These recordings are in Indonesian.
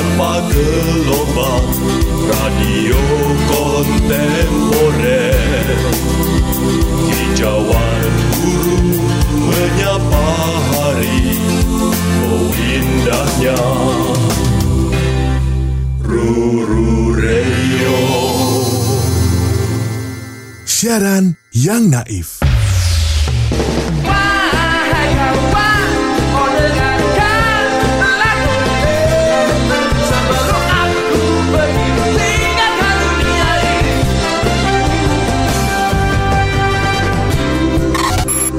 tanpa gelombang radio kontemporer. Hijauan guru menyapa hari oh indahnya. Ruru Radio Siaran yang naif.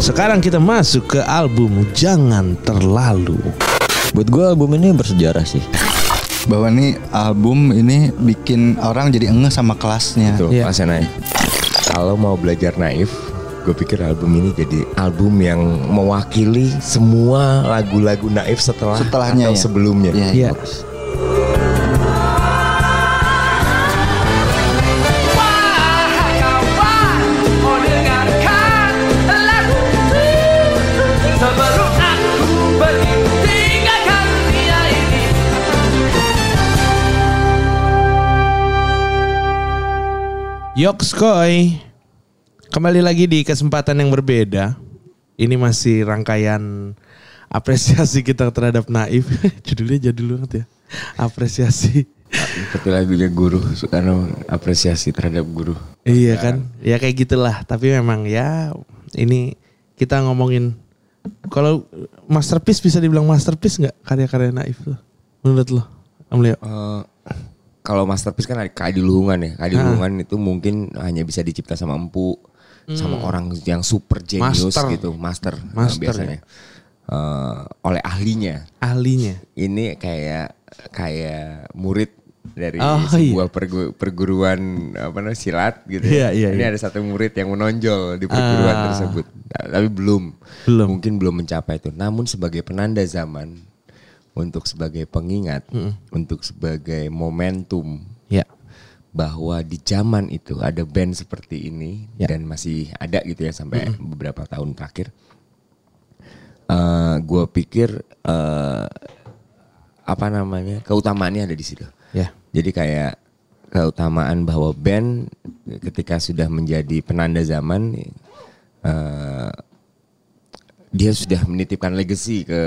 Sekarang kita masuk ke album Jangan Terlalu. Buat gue album ini bersejarah sih. bahwa nih album ini bikin orang jadi engeh sama kelasnya. Tuh, Iya. Mas Naif. Kalau mau belajar naif, gue pikir album ini jadi album yang mewakili semua lagu-lagu naif setelah Setelahnya atau ya? sebelumnya. Iya, Iya. bagus. Yokskoy. Kembali lagi di kesempatan yang berbeda. Ini masih rangkaian apresiasi kita terhadap Naif. Judulnya jadul banget ya. Apresiasi. Seperti lagunya guru, Soekarno apresiasi terhadap guru. Iya kan? Ya kayak gitulah. Tapi memang ya ini kita ngomongin kalau masterpiece bisa dibilang masterpiece nggak karya-karya Naif tuh? Menurut lo? Om Leo? Kalau masterpiece kan ada Luhungan ya. Ah. Luhungan itu mungkin hanya bisa dicipta sama empu, sama orang yang super genius Hmm. Master. gitu, master, eh, Master, biasanya. Eh, oleh ahlinya. Ahlinya. Ini kayak kayak murid dari Oh, sebuah pergu- perguruan apa namanya silat gitu. Iya, ya. iya, Ini iya. ada satu murid yang menonjol di perguruan Ah. tersebut. Nah, Tapi belum. Belum. Mungkin belum mencapai itu. Namun sebagai penanda zaman untuk sebagai pengingat, untuk sebagai momentum Ya. bahwa di zaman itu ada band seperti ini Ya. dan masih ada gitu ya sampai beberapa tahun terakhir. Eh gue pikir eh apa namanya keutamaannya ada di situ. Ya. Jadi kayak keutamaan bahwa band ketika sudah menjadi penanda zaman eh dia sudah menitipkan legacy ke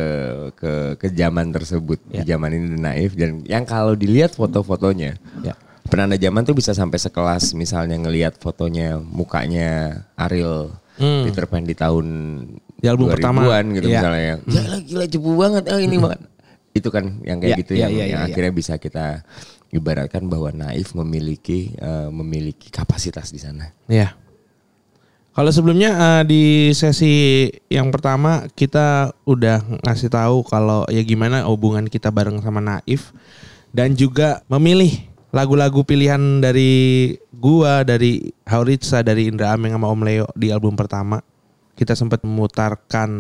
ke ke zaman tersebut di zaman ini naif dan yang kalau dilihat foto-fotonya Ya. penanda zaman tuh bisa sampai sekelas misalnya ngelihat fotonya mukanya Ariel Hmm. Peter Pan di tahun Di album pertama. 2000-an gitu Iya. misalnya ya gila, gila cepu banget oh ini banget itu kan yang kayak Ya, gitu ya, yang, ya, yang ya, ya. akhirnya bisa kita ibaratkan bahwa Naif memiliki eh, memiliki kapasitas di sana Ya. Kalau sebelumnya eh, di sesi yang pertama kita udah ngasih tahu kalau ya gimana hubungan kita bareng sama Naif dan juga memilih lagu-lagu pilihan dari gua, dari Hauritsa, dari Indra Ameng sama Om Leo di album pertama. Kita sempat memutarkan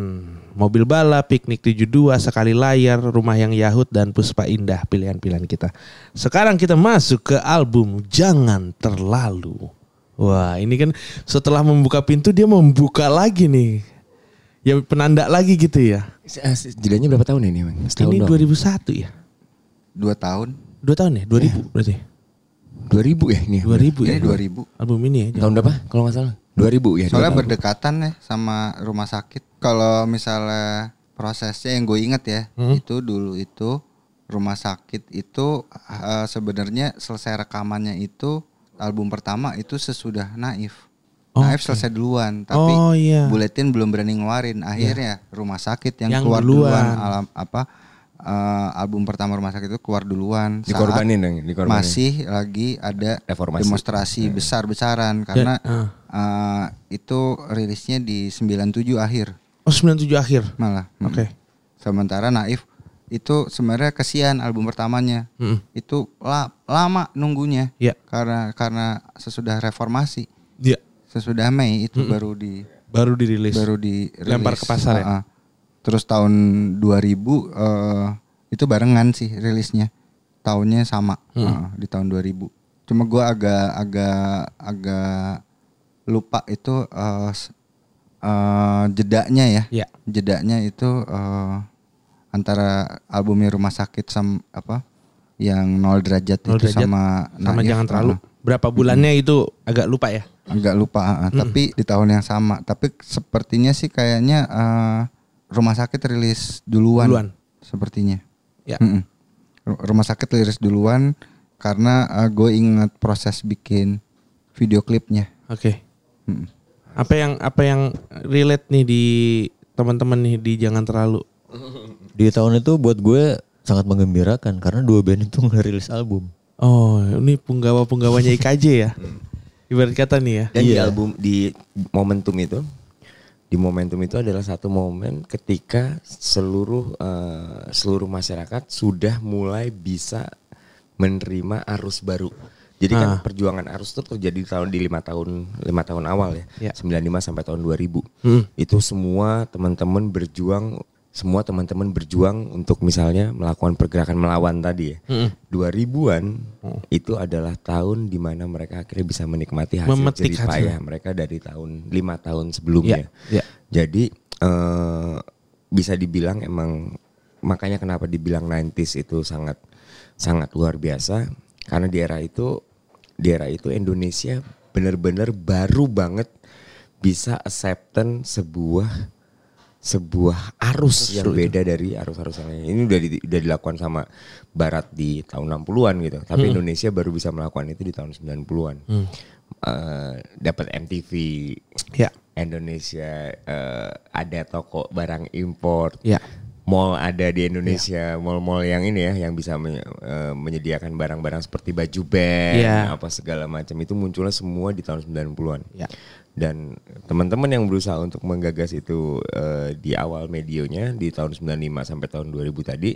Mobil Bala, Piknik 72, Sekali Layar, Rumah Yang Yahut, dan Puspa Indah pilihan-pilihan kita. Sekarang kita masuk ke album Jangan Terlalu. Wah ini kan setelah membuka pintu dia membuka lagi nih. Ya penanda lagi gitu ya. Eh, Jedanya berapa tahun ini? Bang? Setahun ini doang? 2001 ya? Dua tahun. Dua tahun ya? 2000 berarti? 2000 ya ini 2000 ya? Ini 2000. Album ini ya? tahun berapa kalau nggak salah 2000 ya Soalnya 2000. berdekatan ya sama rumah sakit. Kalau misalnya prosesnya yang gue inget ya, Hmm. itu dulu itu rumah sakit itu eh, sebenarnya selesai rekamannya itu album pertama itu sesudah Naif. Oh, Naif selesai duluan, tapi Oh, iya. Buletin belum berani ngeluarin. Akhirnya rumah sakit yang, Yang keluar duluan. duluan, alam apa eh, album pertama rumah sakit itu keluar duluan. Dikorbanin dong, dikorbanin. Masih lagi ada Reformasi. demonstrasi besar-besaran karena ah. eh, itu rilisnya di 97 akhir Oh 97 akhir? malah. Oke. Sementara Naif itu sebenarnya kesian album pertamanya. Mm-mm. Itu la- lama nunggunya. Iya. Karena karena sesudah reformasi, Iya. sesudah Mei itu baru di Baru dirilis. baru di Lempar ke pasar ya? Terus tahun 2000 eh, itu barengan sih rilisnya. Tahunnya sama Hmm. ah, di tahun 2000. Cuma gua agak agak agak lupa itu eh, s- eh, jedanya ya. Iya. Jedanya itu eh, antara albumnya Rumah Sakit sama apa? yang nol derajat Nol itu derajat sama sama Naif, jangan terlalu. ah, Berapa bulannya itu agak lupa ya? agak lupa ah. tapi di tahun yang sama tapi sepertinya sih kayaknya eh, rumah sakit rilis duluan, Duluan. sepertinya Ya. Ru- rumah sakit rilis duluan karena gue ingat proses bikin video klipnya Oke. Mm. Apa yang apa yang relate nih di teman-teman nih di jangan terlalu. Di tahun itu buat gue sangat menggembirakan karena dua band itu ngerilis album. Oh, ini punggawa-punggawanya IKJ ya. Ibarat kata nih ya. Dan di album di momentum itu, di momentum itu adalah satu momen ketika seluruh eh, seluruh masyarakat sudah mulai bisa menerima arus baru. Jadi kan Ah. perjuangan arus itu terjadi di tahun di lima tahun lima tahun awal ya, Ya. 95 sampai tahun 2000. Hmm. Itu semua teman-teman berjuang, semua teman-teman berjuang untuk misalnya melakukan pergerakan melawan tadi ya. Mm-mm. 2000-an Oh. itu adalah tahun di mana mereka akhirnya bisa menikmati hasil Memetik jerih hasil. payah mereka dari tahun lima tahun sebelumnya. Ya, ya. Jadi eh, bisa dibilang emang makanya kenapa dibilang 90s itu sangat sangat luar biasa karena di era itu di era itu Indonesia benar-benar baru banget bisa acceptance sebuah sebuah arus yang beda dari arus-arus yang lain. Ini udah di- udah dilakukan sama barat di tahun 60-an gitu. Tapi Indonesia baru bisa melakukan itu di tahun 90-an. Eh, dapat MTV Ya. Indonesia eh, ada toko barang impor. Ya. Mall ada di Indonesia, mall-mall yang ini ya yang bisa menye- eh, menyediakan barang-barang seperti baju band, Ya. apa segala macam itu munculnya semua di tahun 90-an. Ya. Dan teman-teman yang berusaha untuk menggagas itu eh, di awal medionya di tahun 95 sampai tahun 2000 tadi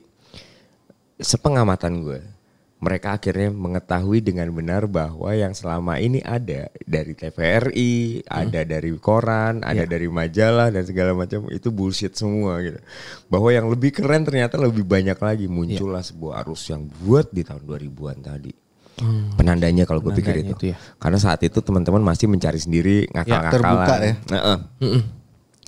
sepengamatan gue mereka akhirnya mengetahui dengan benar bahwa yang selama ini ada dari TVRI, ada dari koran, ada dari majalah dan segala macam itu bullshit semua gitu. Bahwa yang lebih keren ternyata lebih banyak lagi muncullah sebuah arus yang buat di tahun 2000-an tadi. Penandanya kalau gue pikir itu. itu ya. Karena saat itu teman-teman masih mencari sendiri ngakal-ngakalan. terbuka ya. Heeh.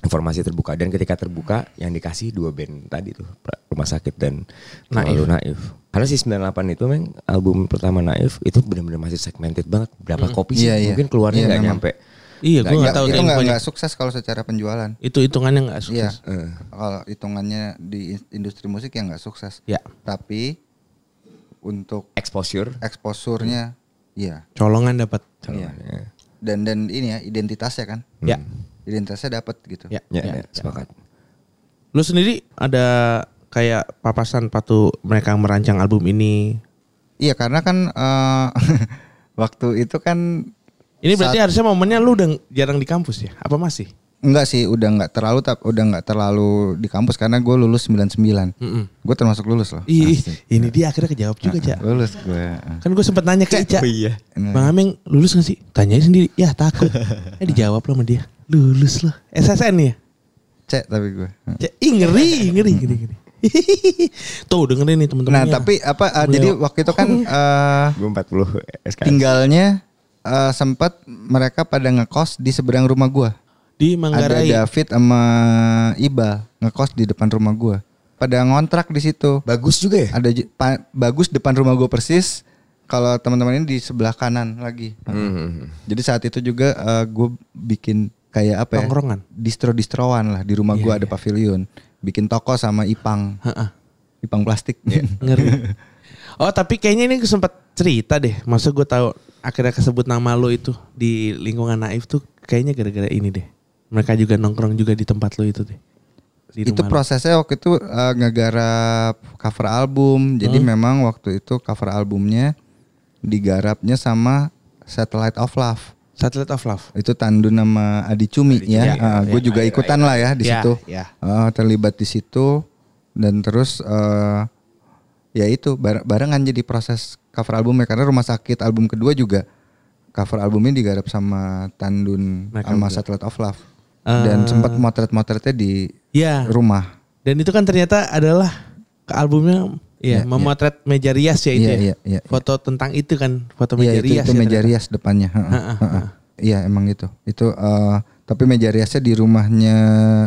Informasi terbuka dan ketika terbuka yang dikasih dua band tadi tuh Rumah Sakit dan Naif. Lalu Naif. Karena si 98 itu meng album pertama Naif itu benar-benar masih segmented banget. Berapa kopi sih? Iya, iya. Mungkin keluarnya Iya, nggak memang. nyampe. Iya, gue Nggak, tahu itu nggak sukses kalau secara penjualan Itu hitungannya nggak Iya. sukses. Eh. Kalau hitungannya di in- industri musik ya nggak sukses. Ya. Tapi untuk Exposure. exposure-nya iya. Colongan dapat. Iya. Dan dan ini ya identitasnya kan. Ya. Identitasnya dapat gitu. Ya. Ya, ya, ya, sepakat. Lu sendiri ada kayak papasan patu mereka merancang album ini. Iya karena kan eh, waktu itu kan Ini berarti harusnya momennya lu udah jarang di kampus ya? Apa masih? Enggak sih udah nggak terlalu tapi udah nggak terlalu di kampus karena gue lulus 99 Mm-mm. gue termasuk lulus loh Ih, ini dia akhirnya kejawab juga, Cak. lulus gue Kan gue sempet nanya ke Ica. Oh iya. Bang Ameng lulus gak sih? Tanyain sendiri. Ya takut. eh dijawab loh sama dia. Lulus loh. SSN ya? cek tapi gue Cak, ih ngeri, ngeri, ngeri, ngeri. Tuh dengerin nih teman-teman. nah tapi apa eh, jadi waktu itu kan eh, Gue 40 SKS. tinggalnya eh, sempat mereka pada ngekos di seberang rumah gue di ada Manggarai. David sama Iba ngekos di depan rumah gue pada ngontrak di situ Bagus juga ya? ada pa- bagus depan rumah gue persis kalau teman-teman ini di sebelah kanan lagi Hmm. jadi saat itu juga gue bikin kayak apa ya Tongkrongan? distro-distroan lah di rumah Iya, gue ada pavilion bikin toko sama Ipang Ha-ha. Ipang plastik Ngeri. Oh tapi kayaknya ini sempat cerita deh. Masa gue tahu akhirnya kesebut nama lo itu di lingkungan Naif tuh kayaknya gara-gara ini deh. Mereka juga nongkrong juga di tempat lo itu deh. Di itu prosesnya waktu itu eh, ngegarap cover album jadi Hmm. memang waktu itu cover albumnya digarapnya sama Satellite of Love Satellite of Love. itu Tandun nama Adi Cumi ya, ya, gue ya. juga ikutan lah ya di Ya, situ ya. Eh, terlibat di situ dan terus eh, ya itu bar- barengan jadi proses cover albumnya karena Rumah Sakit album kedua juga cover albumnya digarap sama Tandun Mereka sama juga. Satellite of Love Eh. dan sempat motret-motretnya di Ya. rumah Dan itu kan ternyata adalah ke albumnya ya, Ya, memotret meja rias ya itu Iya, ya. iya, iya, Foto tentang itu kan, foto Iya meja itu, rias. itu ya meja ternyata. rias depannya. Heeh, Ha-ha, heeh. Iya emang itu. Itu eh, tapi meja riasnya di rumahnya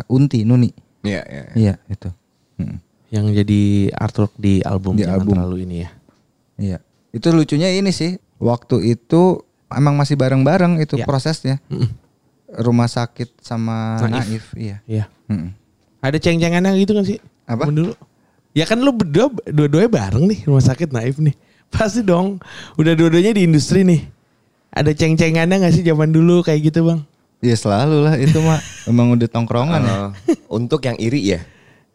Unti Nuni. Iya, iya. Iya itu. Mm. Yang jadi artwork di album Di Jangan album. terlalu ini ya. Iya. Itu lucunya ini sih. Waktu itu emang masih bareng-bareng itu Iya. prosesnya. Rumah sakit sama Naif. Naif, iya. Iya. Mm-mm. Ada ceng-cengannya gitu kan sih? Apa? Dulu. Ya kan lu berdua dua-duanya bareng nih rumah sakit Naif nih. Pasti dong. Udah dua-duanya di industri nih. Ada ceng-cengannya gak sih zaman dulu kayak gitu bang? Iya selalu lah itu mah emang udah tongkrongan ya. Eh, untuk yang iri ya.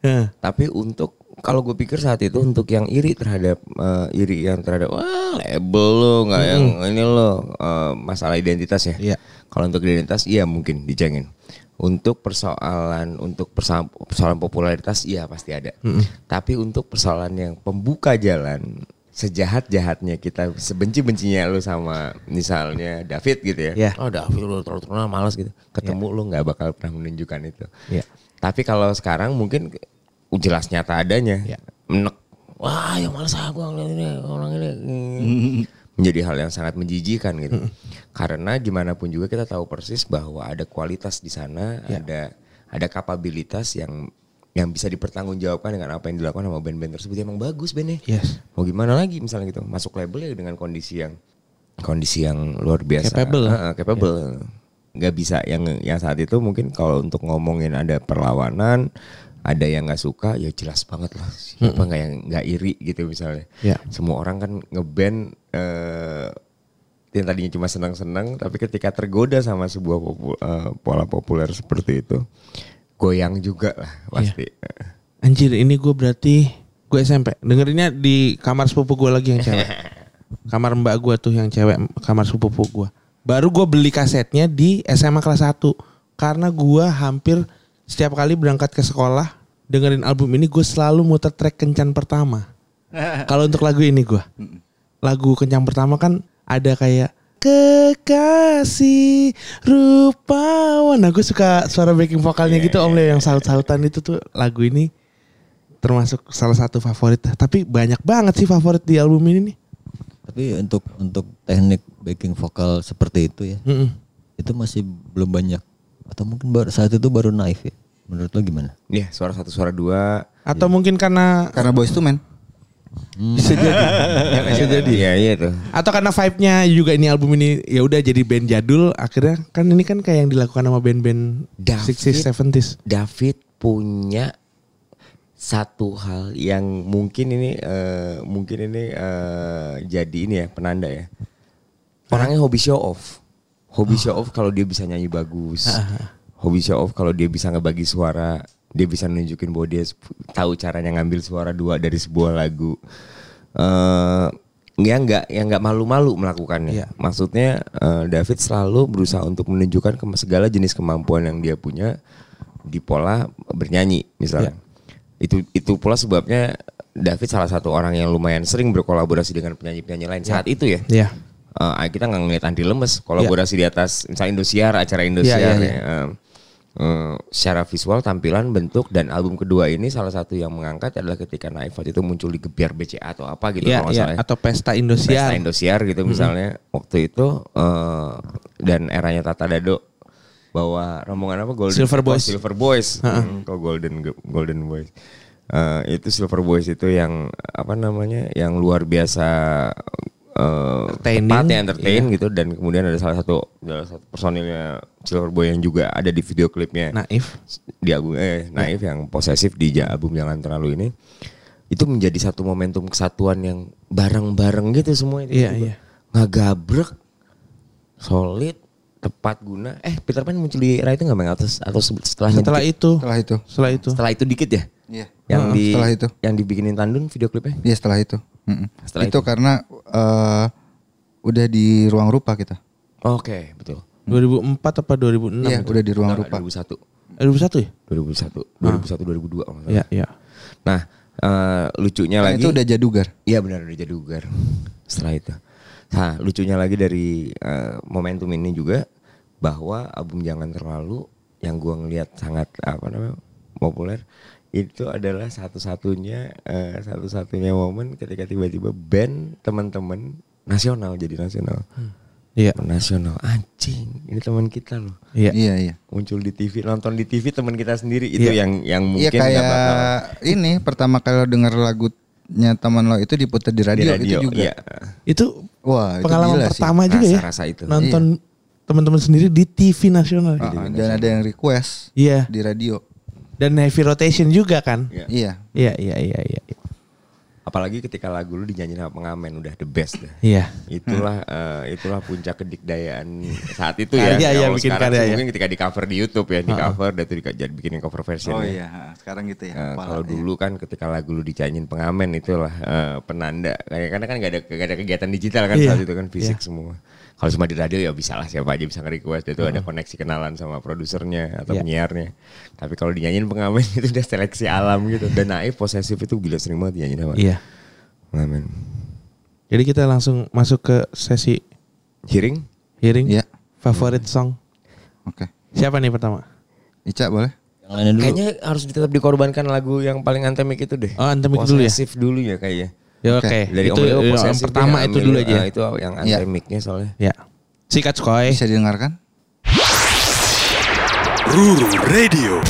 Heh. Tapi untuk kalau gue pikir saat itu untuk yang iri terhadap eh, iri yang terhadap wah label lo nggak yang ini lo eh, masalah identitas ya. Iya. Kalau untuk identitas iya mungkin dicengin. Untuk persoalan untuk persoalan, persoalan popularitas iya pasti ada. Tapi untuk persoalan yang pembuka jalan sejahat-jahatnya kita sebenci-bencinya lu sama misalnya David gitu ya. Iya. Oh David lu terlalu terkenal malas gitu. Ketemu lu nggak bakal pernah menunjukkan itu. Iya. Tapi kalau sekarang mungkin jelas nyata adanya. Iya. Menek. Wah, yang malas aku ngeliat ini orang ini. Menjadi hal yang sangat menjijikan gitu. Karena gimana pun juga kita tahu persis bahwa ada kualitas di sana, Iya. ada ada kapabilitas yang yang bisa dipertanggungjawabkan dengan apa yang dilakukan sama band-band tersebut emang bagus bandnya. Yes. Mau gimana lagi misalnya gitu masuk label ya dengan kondisi yang kondisi yang luar biasa. Capable. Iya. Heeh, capable. Nggak bisa yang yang saat itu mungkin kalau untuk ngomongin ada perlawanan, ada yang nggak suka ya jelas banget lah. Siapa nggak yang nggak iri gitu misalnya. Ya. Semua orang kan ngeband eh yang tadinya cuma senang-senang tapi ketika tergoda sama sebuah popu- eh, pola populer seperti itu goyang juga lah pasti. Anjir ini gue berarti gue SMP dengerinnya di kamar sepupu gue lagi yang cewek. kamar mbak gue tuh yang cewek kamar sepupu gue. Baru gue beli kasetnya di SMA kelas 1 karena gue hampir setiap kali berangkat ke sekolah dengerin album ini gue selalu muter track kencan pertama. Kalau untuk lagu ini gue, lagu kencan pertama kan ada kayak kekasih rupawan. Nah gue suka suara backing vokalnya gitu om Leo yang saut-sautan itu tuh lagu ini termasuk salah satu favorit. Tapi banyak banget sih favorit di album ini nih. Tapi untuk untuk teknik backing vokal seperti itu ya, Mm-mm. itu masih belum banyak atau mungkin baru saat itu baru naif ya. Menurut lo gimana? Iya, suara satu suara dua. Atau mungkin karena Karena Boys to Men. Bisa jadi. bisa jadi. Iya, iya tuh. Atau karena vibe-nya juga ini album ini ya udah jadi band jadul akhirnya kan ini kan kayak yang dilakukan sama band-band David. 60s 70s. David punya satu hal yang mungkin ini eh, mungkin ini eh, jadi ini ya penanda ya. Orangnya hobi show off. Hobi show off kalau dia bisa nyanyi bagus. Hobi show off kalau dia bisa ngebagi suara, dia bisa nunjukin bahwa dia tahu caranya ngambil suara dua dari sebuah lagu. Eh ya nggak ya nggak malu-malu melakukannya. Iya. Maksudnya eh, David selalu berusaha untuk menunjukkan ke segala jenis kemampuan yang dia punya di pola bernyanyi misalnya. Itu itu pula sebabnya David salah satu orang yang lumayan sering berkolaborasi dengan penyanyi-penyanyi lain saat itu ya. Iya. Eh, kita nggak ngeliat Andy Lemes kolaborasi di atas misalnya Indosiar acara Indosiar Iya, iya, ya. iya. Eh, eh, secara visual tampilan bentuk dan album kedua ini salah satu yang mengangkat adalah ketika Naif waktu itu muncul di Gebiar BCA atau apa gitu Iya, kalau nggak iya. salah ya. Atau Pesta Pesta Indosiar. Indosiar gitu misalnya waktu itu eh, dan eranya Tata Dado bawa rombongan apa Golden Silver Boys. Oh, Silver Boys Hmm, kok Golden Golden Boys Eh, itu Silver Boys itu yang apa namanya yang luar biasa eh Entertaining. tepat ya entertain Iya. gitu dan kemudian ada salah satu salah satu personilnya Silver Boy yang juga ada di video klipnya Naif. di album eh Naif yang posesif di album Jangan Terlalu ini itu menjadi satu momentum kesatuan yang bareng-bareng gitu semua itu Iya, iya. ngagabrek solid tepat guna eh Peter Pan muncul di era itu nggak Bang? atau atau se- setelahnya Setelah dikit? itu. Setelah itu. Setelah itu. setelah itu dikit ya Iya. yang Heeh, di setelah itu. yang dibikinin Tandun video klipnya Iya setelah itu. Mm-mm. Setelah itu, itu. karena eh, udah di ruang rupa kita. oke betul 2004 apa 2006 Iya, itu? udah di ruang Bentar, rupa. 2001 Eh, 2001 ya? 2001 2001 2002 kalau nggak salah. Iya, iya. nah eh, lucunya Kan lagi itu udah jadugar. Iya benar udah jadi ugar setelah itu. Nah lucunya lagi dari eh, momentum ini juga bahwa album Jangan Terlalu yang gua ngelihat sangat apa namanya populer itu adalah satu-satunya eh, satu-satunya momen ketika tiba-tiba band teman-teman nasional jadi nasional. Iya. Nasional anjing ini teman kita loh Iya. Iya, iya. muncul di TV nonton di TV teman kita sendiri itu Iya. yang yang Iya mungkin kayak bakal ini pertama kali lo denger lagu nya teman lo itu diputar di radio, di radio itu juga. iya. Itu Wah, itu pengalaman gila sih. pertama juga ya. Rasa-rasa itu. Nonton teman-teman sendiri di TV nasional. Ah, ah, dan ada yang request Iya. di radio. Dan heavy rotation juga kan. Iya. Iya. Iya, iya, iya, iya. Apalagi ketika lagu lu dinyanyiin sama pengamen udah the best dah. Iya. Itulah eh, itulah puncak kedikdayaan saat itu ya. Karya ya, Kalau bikin sekarang karya ya. Mungkin ketika di cover di YouTube ya, di cover dan itu di, jadi bikinin cover version. Oh ya. iya, sekarang gitu ya. Apalah, kalau ya. dulu kan ketika lagu lu dicanyin pengamen itulah eh, penanda kayak karena kan gak ada gak ada kegiatan digital kan Iya, saat itu kan fisik iya. semua. Kalau cuma di radio ya bisa lah siapa aja bisa nge-request itu ada koneksi kenalan sama produsernya atau Iya. penyiarnya. Tapi kalau dinyanyiin pengamen itu udah seleksi alam gitu. Dan naif posesif itu gila sering banget dinyanyiin sama Iya. pengamen. Jadi kita langsung masuk ke sesi Hearing? hearing Iya. favorit song. Oke. Siapa nih pertama? Ica boleh? Yang lainnya dulu. Kayaknya harus tetap dikorbankan lagu yang paling antemik itu deh. Oh, anthemic dulu ya? Posesif dulu ya kayaknya. Ya oke. Oke. Dari Itu Om yang pertama dia itu dulu aja. eh, itu yang antemiknya soalnya. Ya. Sikat Skoy. Bisa didengarkan? Ruru Radio.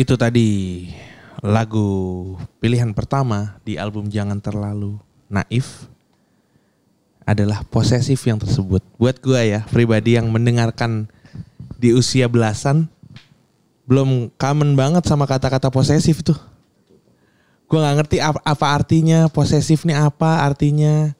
Itu tadi lagu pilihan pertama di album Jangan Terlalu Naif adalah posesif yang tersebut. Buat gua ya, pribadi yang mendengarkan di usia belasan belum common banget sama kata-kata posesif tuh. Gua nggak ngerti apa, apa artinya posesif nih apa artinya.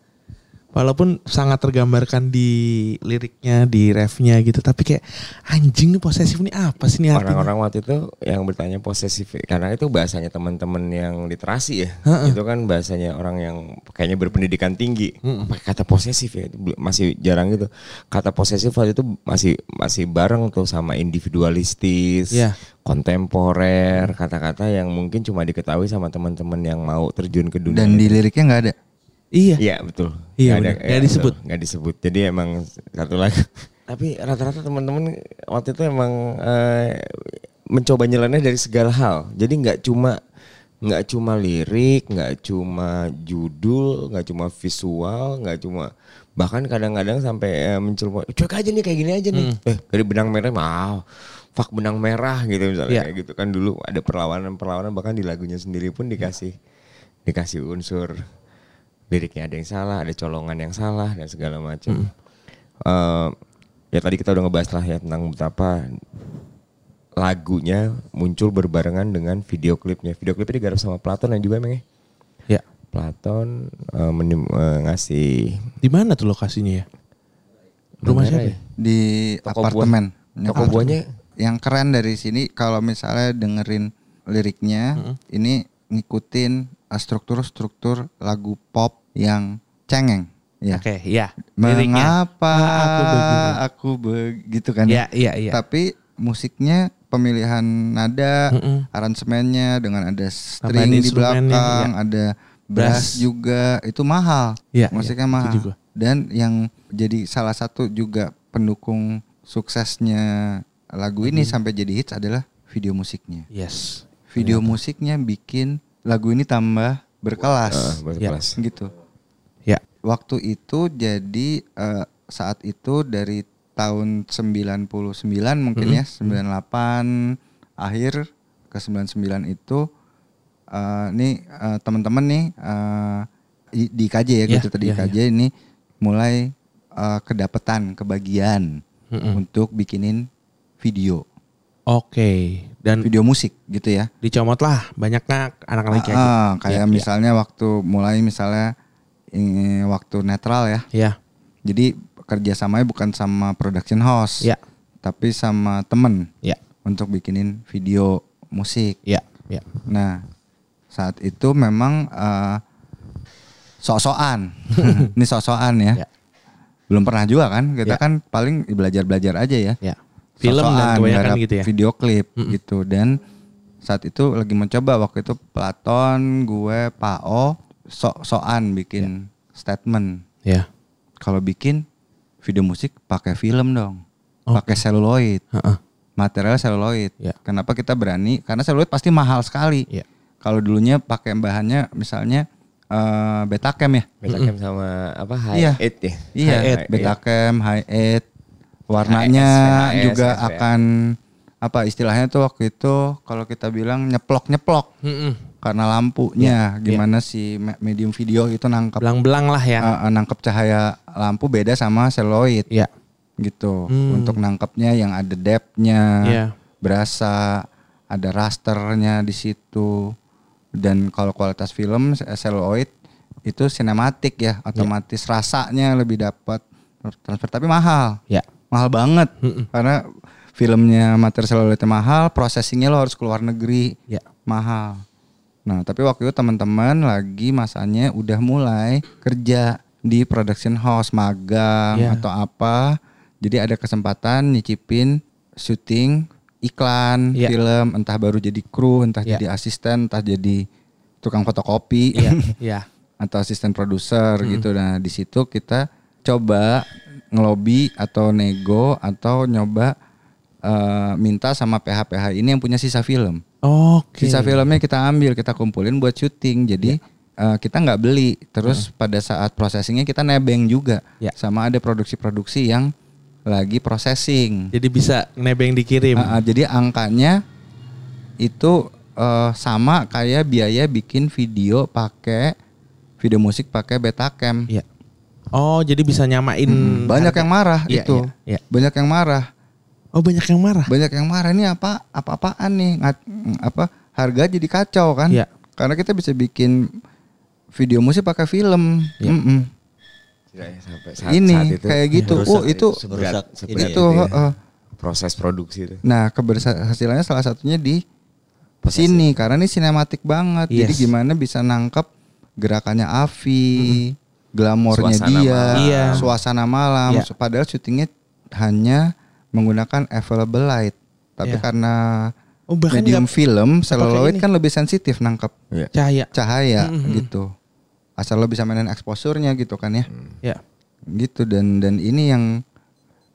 Walaupun sangat tergambarkan di liriknya, di refnya gitu, tapi kayak anjing nih posesif nih apa sih nih artinya? Orang-orang waktu itu yang bertanya posesif karena itu bahasanya teman-teman yang literasi ya. Heeh. Itu kan bahasanya orang yang kayaknya berpendidikan tinggi. Pakai kata posesif ya itu masih jarang gitu. Kata posesif waktu itu masih masih bareng tuh sama individualistis, Iya. kontemporer, kata-kata yang mungkin cuma diketahui sama teman-teman yang mau terjun ke dunia. Dan di liriknya nggak ada. Iya. Iya betul. Iya, Nggak benar. Nggak disebut. betul. Nggak disebut. Jadi emang satu lagi. Tapi rata-rata teman-teman waktu itu emang eh, mencoba nyeleneh dari segala hal. Jadi nggak cuma nggak cuma lirik, nggak cuma judul, nggak cuma visual, nggak cuma bahkan kadang-kadang sampai eh, muncul cuek aja nih kayak gini aja nih. Eh dari benang merah mau fuck benang merah gitu misalnya kayak gitu kan dulu ada perlawanan-perlawanan bahkan di lagunya sendiri pun dikasih dikasih unsur liriknya ada yang salah, ada colongan yang salah dan segala macam. Eh, ya tadi kita udah ngebahas lah ya tentang betapa lagunya muncul berbarengan dengan video klipnya. Video klipnya digarap sama Platon yang juga emang ya. Ya. Platon eh, menim- eh, ngasih Di mana tuh lokasinya ya? Rumah siapa? ya? Di Toko apartemen. Toko buahnya yang keren dari sini kalau misalnya dengerin liriknya ini ngikutin uh, struktur-struktur lagu pop yang cengeng ya. Oke, iya. Liriknya. Mengapa Ah, aku begitu kan Iya, iya, iya. Tapi musiknya pemilihan nada, Mm-mm. aransemennya dengan ada string di belakang, iya. ada Bass. bass juga itu mahal. Iya, musiknya iya, mahal. gua. Dan yang jadi salah satu juga pendukung suksesnya lagu ini sampai jadi hits adalah video musiknya. Yes. Video musiknya bikin lagu ini tambah ah, berkelas Ya. berkelas. gitu. Ya. Waktu itu jadi eh, saat itu dari tahun 99 mungkin ya, 98 akhir ke 99 itu eh nih eh, teman-teman nih eh, di, di KJ ya, Ya, gitu tadi ya, KJ ini mulai eh, kedapetan kebagian Mm-mm. untuk bikinin video, Oke. Dan video musik gitu ya. dicomot lah banyaknya anak-anak kayak gitu. ah, kayak Iya, misalnya waktu mulai misalnya ini waktu netral ya. Iya. Jadi kerjasamanya bukan sama production house, Iya. tapi sama temen Iya. untuk bikinin video musik. Iya. Iya. Nah saat itu memang eh, sok-sokan, ini sok-sokan ya. Iya. Belum pernah juga kan? Kita Iya. kan paling belajar-belajar aja ya. Iya. Film dan kebanyakan gitu ya. Video klip gitu dan saat itu lagi mencoba waktu itu Platon, gue, Pao sok-sokan bikin statement. Iya. Kalau bikin video musik pakai film dong. Oke. Pakai seluloid. Heeh. Material seluloid. Ya. Kenapa kita berani? Karena seluloid pasti mahal sekali. Iya. Kalau dulunya pakai bahannya misalnya eh Betacam ya. Betacam sama apa high Iya. eight ya. Iya, High eight, Betacam, high eight. Warnanya VHS, juga VHS. akan apa istilahnya tuh waktu itu kalau kita bilang nyeplok-nyeplok Mm-mm. Karena lampunya gimana si me- medium video itu nangkep Belang-belang lah ya. eh, eh, nangkep cahaya lampu beda sama seluloid Iya. gitu. Hmm. Untuk nangkepnya yang ada depthnya, Iya. berasa, ada rasternya di situ. Dan kalau kualitas film celluloid itu sinematik ya, otomatis rasanya lebih dapat transfer tapi mahal. Ya. Mahal banget. Mm-mm. Karena filmnya materi celluloidnya mahal, processingnya lo harus keluar negeri. Ya. Mahal. Nah, tapi waktu itu teman-teman lagi masanya udah mulai kerja di production house, magang Ya. atau apa. Jadi ada kesempatan nyicipin syuting iklan, Ya. film, entah baru jadi kru, entah Ya. jadi asisten, entah jadi tukang fotokopi Iya. Iya. atau asisten produser gitu. Nah, di situ kita coba ngelobi atau nego atau nyoba eh, minta sama PH-PH ini yang punya sisa film. Oke. Sisa filmnya kita ambil, kita kumpulin buat syuting. Jadi eh, kita nggak beli. Terus pada saat processingnya kita nebeng juga. Ya. Sama ada produksi-produksi yang lagi processing. Jadi bisa nebeng dikirim. Ah, ah, jadi angkanya itu eh, sama kayak biaya bikin video pakai video musik pakai Betacam. Iya. Oh, jadi bisa nyamain. Hmm, banyak harga. yang marah Iya, itu. iya, iya. Banyak yang marah. Oh, banyak yang marah. Banyak yang marah ini apa apa-apaan nih? Ngat- apa harga jadi kacau kan? Iya. Karena kita bisa bikin video musik pakai film. Iya. Mm-mm. Tidak ya, sampai saat, Ini saat itu kayak gitu. Merusak oh, itu seberat, seberat ini itu itu ya. heeh. proses produksi itu. Nah, keberhasilannya salah satunya di Posesif. sini karena ini sinematik banget. Jadi Yes. gimana bisa nangkep gerakannya Avi, glamornya Suasana dia, malam. Iya. suasana malam. Iya. Padahal syutingnya hanya menggunakan available light. Tapi Iya. karena Oh, medium nggak film, celluloid kan lebih sensitif nangkep Iya. cahaya. cahaya Mhm. gitu. Asal lo bisa mainin exposure-nya gitu kan ya. Ya. Gitu dan dan ini yang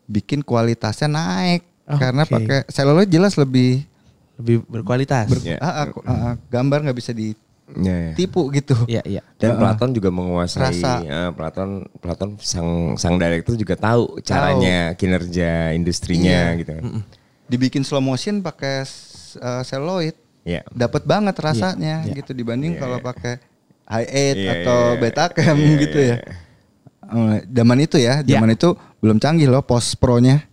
bikin kualitasnya naik Oke. karena pakai celluloid jelas lebih Lebih berkualitas. Iya. Ah, aku- ah, ah, gambar nggak bisa Iya, iya. ditipu gitu. Iya, iya. Dan Heeh. Platon juga menguasai Rasa. eh, Platon Platon sang sang director juga tahu caranya kinerja industrinya Iya. gitu. Dibikin slow motion pakai uh, celluloid, Iya. dapat banget rasanya Iya. gitu dibanding Iya, kalau iya. pakai high eight Iya, atau iya, iya. betacam Iya, gitu iya, ya. Eh, zaman itu ya, Iya. zaman itu belum canggih loh post pro-nya.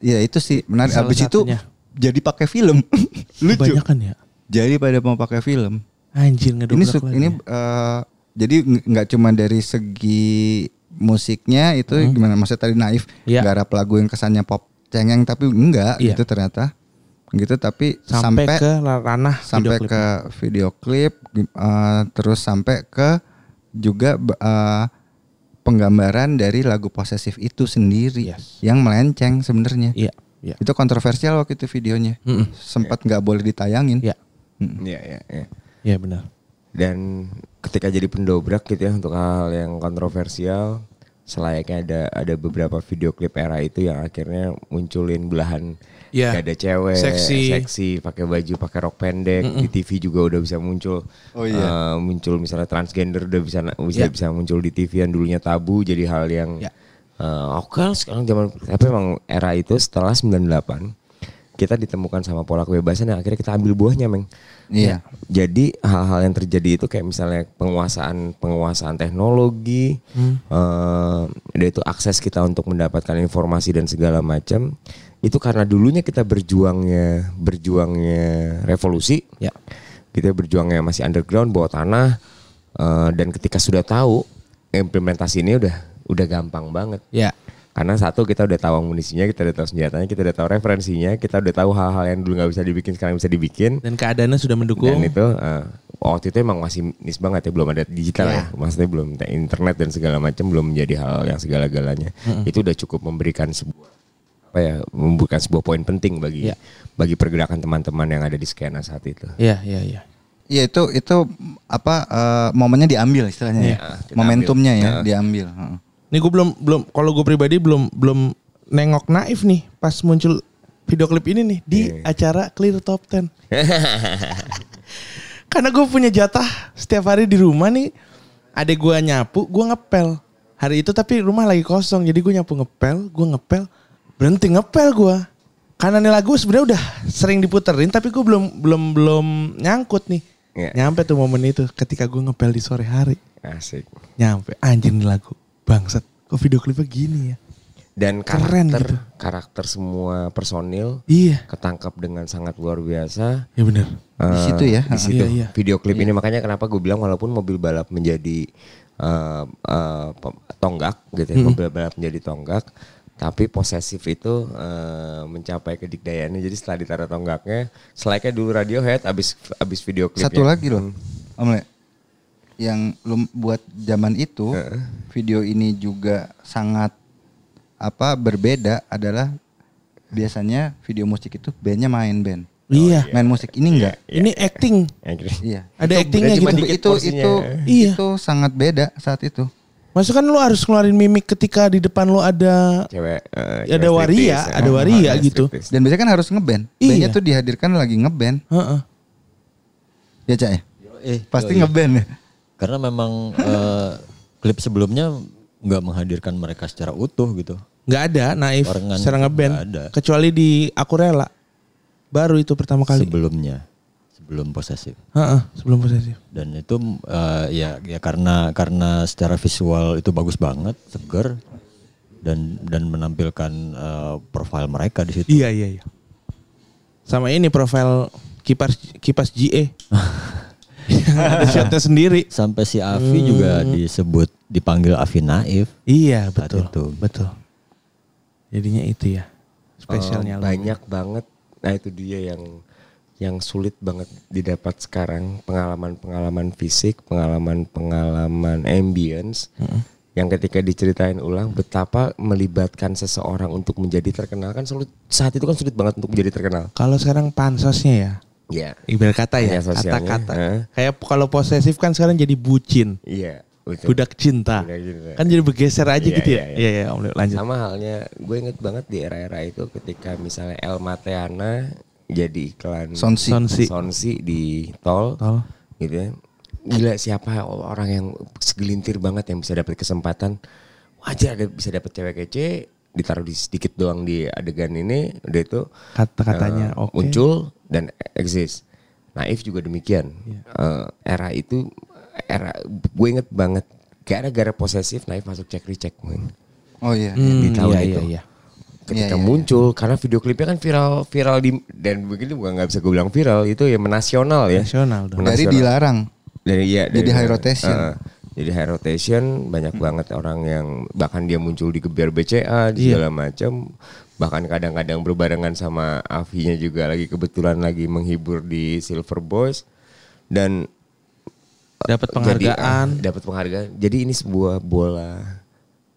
Iya itu sih menarik. Habis itu jadi pakai film. Lucu. Banyak kan ya? Jadi pada mau pakai film. Anjir ini ngedobrak su- lagi ini ya. eh, jadi ng- nggak cuma dari segi musiknya itu gimana maksudnya tadi naif Iya. garap lagu yang kesannya pop cengeng tapi enggak Iya. gitu ternyata gitu tapi Sampai, sampai ke ranah sampai video ke video klip eh, terus sampai ke juga eh, penggambaran dari lagu posesif itu sendiri Yes. yang melenceng sebenarnya Iya, iya. itu kontroversial waktu itu videonya Mm-mm. sempat nggak boleh ditayangin Iya. Iya, iya, iya. Iya benar. Dan ketika jadi pendobrak gitu ya untuk hal yang kontroversial, selayaknya ada ada beberapa video klip era itu yang akhirnya munculin belahan Iya. dada cewek, Seksi. seksi, pakai baju, pakai rok pendek, di TV juga udah bisa muncul. Oh iya. Eh, muncul misalnya transgender udah bisa bisa Iya. bisa muncul di TV yang dulunya tabu jadi hal yang Iya. eh, oke sekarang zaman tapi emang era itu setelah 98 kita ditemukan sama pola kebebasan yang akhirnya kita ambil buahnya, Meng. Iya. Jadi hal-hal yang terjadi itu kayak misalnya penguasaan penguasaan teknologi, eh, dan itu akses kita untuk mendapatkan informasi dan segala macam itu karena dulunya kita berjuangnya berjuangnya revolusi, Ya. kita berjuangnya masih underground bawah tanah eh, dan ketika sudah tahu implementasi ini udah udah gampang banget. Ya. Karena satu kita udah tahu amunisinya, kita udah tahu senjatanya, kita udah tahu referensinya, kita udah tahu hal-hal yang dulu nggak bisa dibikin sekarang bisa dibikin. Dan keadaannya sudah mendukung. Dan itu eh, waktu itu emang masih nis banget ya belum ada digital Iya. ya, maksudnya belum internet dan segala macam belum menjadi hal yang segala-galanya. Itu udah cukup memberikan sebuah apa ya, memberikan sebuah poin penting bagi Iya. bagi pergerakan teman-teman yang ada di skena saat itu. Iya, iya, iya. Iya itu itu apa eh, momennya diambil istilahnya ya. Kita Momentumnya ambil. ya Nah. diambil. Heeh. Nih gue belum belum kalau gue pribadi belum belum nengok Naif nih pas muncul video klip ini nih di Iya. acara Clear Top 10. Karena gue punya jatah setiap hari di rumah nih. Adek gue nyapu, gue ngepel. Hari itu tapi rumah lagi kosong, jadi gue nyapu ngepel, gue ngepel, berhenti ngepel gue. Karena nih lagu sebenarnya udah sering diputerin, tapi gue belum belum belum nyangkut nih. Iya. Nyampe tuh momen itu ketika gue ngepel di sore hari. Asik. Nyampe anjing nih lagu. Bangsat. Kok video klipnya gini ya? Dan Keren karakter gitu. karakter semua personil Iya. ketangkap dengan sangat luar biasa. Ya bener. Di Eh, situ ya. Di situ. Iya, iya. Video klip ini makanya kenapa gue bilang walaupun mobil balap menjadi eh, eh, pem- tonggak gitu ya, mobil balap menjadi tonggak, tapi posesif itu eh, mencapai kedikdayaannya. Jadi setelah ditaruh tonggaknya, selayaknya dulu Radiohead abis abis video klipnya. Satu lagi loh, Om Le. Yang lu buat zaman itu video ini juga sangat apa berbeda adalah biasanya video musik itu bandnya main band. iya. Main musik ini enggak. Ini acting. Iya. Ada Itu actingnya gitu. dikit itu porsinya. itu Iya. itu sangat beda saat itu. Maksudnya kan lu harus ngeluarin mimik ketika di depan lu ada Cewek, eh, ada cewek waria, ya. ada waria Ada gitu. striptease. Dan biasanya kan harus ngeband. Iya. Bandnya tuh dihadirkan lagi ngeband. Heeh. Ya Cak ya? Eh, Pasti ngeband ya. Karena memang eh, klip sebelumnya nggak menghadirkan mereka secara utuh gitu. Nggak ada naif Barengan secara ngeband nggak ada. kecuali di aku rela. Baru itu pertama kali. Sebelumnya, sebelum posesif. Heeh, sebelum posesif. Dan itu eh, ya ya karena karena secara visual itu bagus banget, seger dan dan menampilkan eh, profil mereka di situ. Iya, iya, iya. Sama ini profil kipas kipas GE. ada shotnya sendiri. Sampai si Avi juga disebut dipanggil Avi Naif. Iya, betul. itu. Betul. Jadinya itu ya. Spesialnya lagu. banyak banget. Nah itu dia yang yang sulit banget didapat sekarang pengalaman-pengalaman fisik, pengalaman-pengalaman ambience yang ketika diceritain ulang betapa melibatkan seseorang untuk menjadi terkenal kan sulit saat itu kan sulit banget untuk menjadi terkenal. Kalau sekarang pansosnya ya, Iya. ibarat kata ya, sosialnya, kata-kata. Kayak kalau posesif kan sekarang jadi bucin, Iya. betul. budak cinta. Budak cinta. Kan jadi bergeser aja Iya, gitu ya. iya, iya. Iya, iya, Om Leo, lanjut. Sama halnya gue inget banget di era-era itu ketika misalnya El Mateana jadi iklan Sonsi. Sonsi. Sonsi di tol, Tol. gitu ya. Gila siapa orang yang segelintir banget yang bisa dapat kesempatan wajar ada bisa dapat cewek kece ditaruh di sedikit doang di adegan ini udah itu Kata-katanya eh, oke. muncul dan exist. Naif juga demikian. Iya. Eh, era itu era gue inget banget gara-gara posesif Naif masuk cek recheck Oh iya. di Hmm, tahun iya, itu. iya, iya. Ketika Iya, iya, muncul karena video klipnya kan viral viral di dan begitu bukan nggak bisa gue bilang viral itu ya menasional ya. Nasional dong. Dari Menasional. dilarang. Dari iya Jadi dari- high rotation. Heeh. jadi high rotation banyak banget orang yang bahkan dia muncul di gebiar BCA di Iya. segala macam bahkan kadang-kadang berbarengan sama Avinya juga lagi kebetulan lagi menghibur di Silver Boys dan Dapat jadi, penghargaan. ah, dapat penghargaan. Jadi ini sebuah bola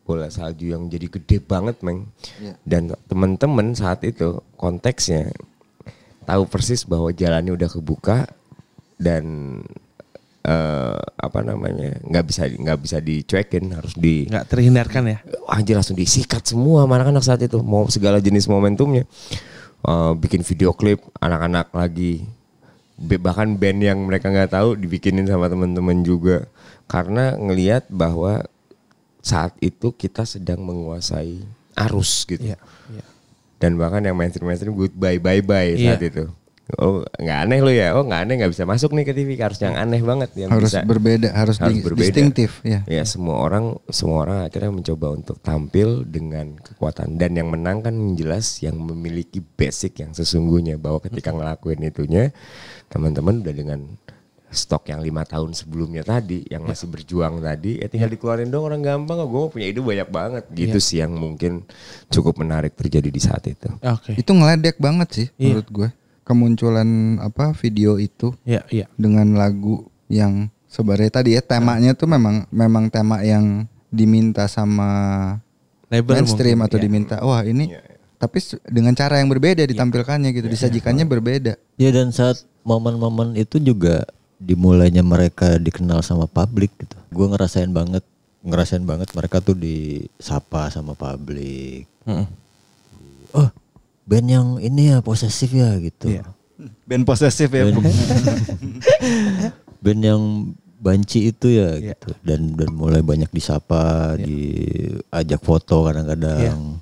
bola salju yang jadi gede banget, Meng. Dan teman-teman saat itu konteksnya tahu persis bahwa jalannya udah kebuka dan eh, apa namanya nggak bisa nggak bisa dicuekin harus di nggak terhindarkan ya. anjir langsung disikat semua anak-anak saat itu mau segala jenis momentumnya Eh, bikin video klip anak-anak lagi bahkan band yang mereka nggak tahu dibikinin sama teman-teman juga karena ngelihat bahwa saat itu kita sedang menguasai arus gitu Iya, iya. dan bahkan yang mainstream mainstream goodbye bye bye Iya. saat itu oh nggak aneh lo ya? Oh nggak aneh nggak bisa masuk nih ke TV harus yang aneh banget yang harus bisa berbeda, harus, di- distintif ya. Ya semua orang semua orang akhirnya mencoba untuk tampil dengan kekuatan. Dan yang menang kan jelas yang memiliki basic yang sesungguhnya. Bahwa ketika ngelakuin itunya teman-teman udah dengan stok yang lima tahun sebelumnya tadi yang masih berjuang tadi ya tinggal dikeluarin dong orang gampang. Gue mau punya ide banyak banget. Gitu sih yang mungkin cukup menarik terjadi di saat itu. Oke. Itu ngeledek banget sih Iya. menurut gue. Kemunculan apa video itu Iya, iya. dengan lagu yang sebenarnya tadi ya temanya tuh memang memang tema yang diminta sama Label mainstream mungkin, atau iya. diminta wah ini tapi s- dengan cara yang berbeda ditampilkannya gitu disajikannya berbeda Ya dan saat momen-momen itu juga dimulainya mereka dikenal sama publik gitu. Gue ngerasain banget, ngerasain banget mereka tuh disapa sama publik. Mm-mm. Oh, band yang ini ya posesif ya gitu. Iya. band posesif ya Band, band yang banci itu ya Iya. gitu. Dan dan mulai banyak disapa, diajak foto kadang-kadang.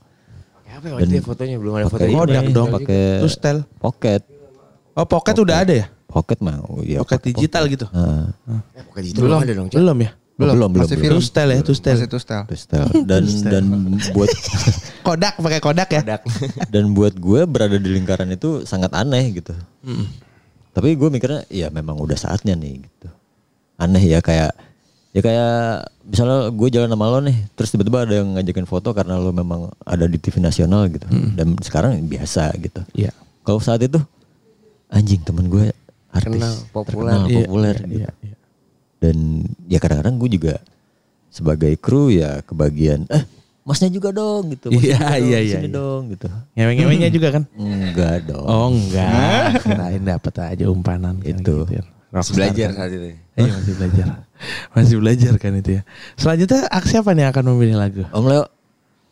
Apa ya itu ya fotonya belum ada foto. Kodak dong. pakai Terus tel. pocket. Oh, pocket udah ada ya? Pocket mah, oh iya, Pocket pakai digital gitu. Nah, Eh, bukan itu belum ada dong. Belum ya? Belum, belum, masih belum. film Terus tel ya, terus tel. masih itu style Terus tel. dan dan buat Kodak pakai Kodak ya? dan buat gue berada di lingkaran itu sangat aneh gitu. Tapi gue mikirnya ya memang udah saatnya nih gitu. Aneh ya kayak ya kayak misalnya gue jalan sama lo nih, terus tiba-tiba ada yang ngajakin foto karena lo memang ada di TV nasional gitu. Dan sekarang biasa gitu. Iya. Kalau saat itu anjing temen gue artis Kenal, populer. terkenal, Iya, populer iya, gitu. iya, iya. Dan ya kadang-kadang gue juga sebagai kru ya kebagian eh masnya juga dong gitu. Masnya Iya, juga dong, iya, iya, sini iya. dong gitu. Ngewe-ngewenya juga kan? Enggak dong. Oh enggak, kirain dapat aja umpanan Itu. gitu ya. Masih belajar kan. saat itu. Iya masih belajar. Masih belajar kan itu ya. Selanjutnya ak- siapa nih yang akan memilih lagu? Om Leo.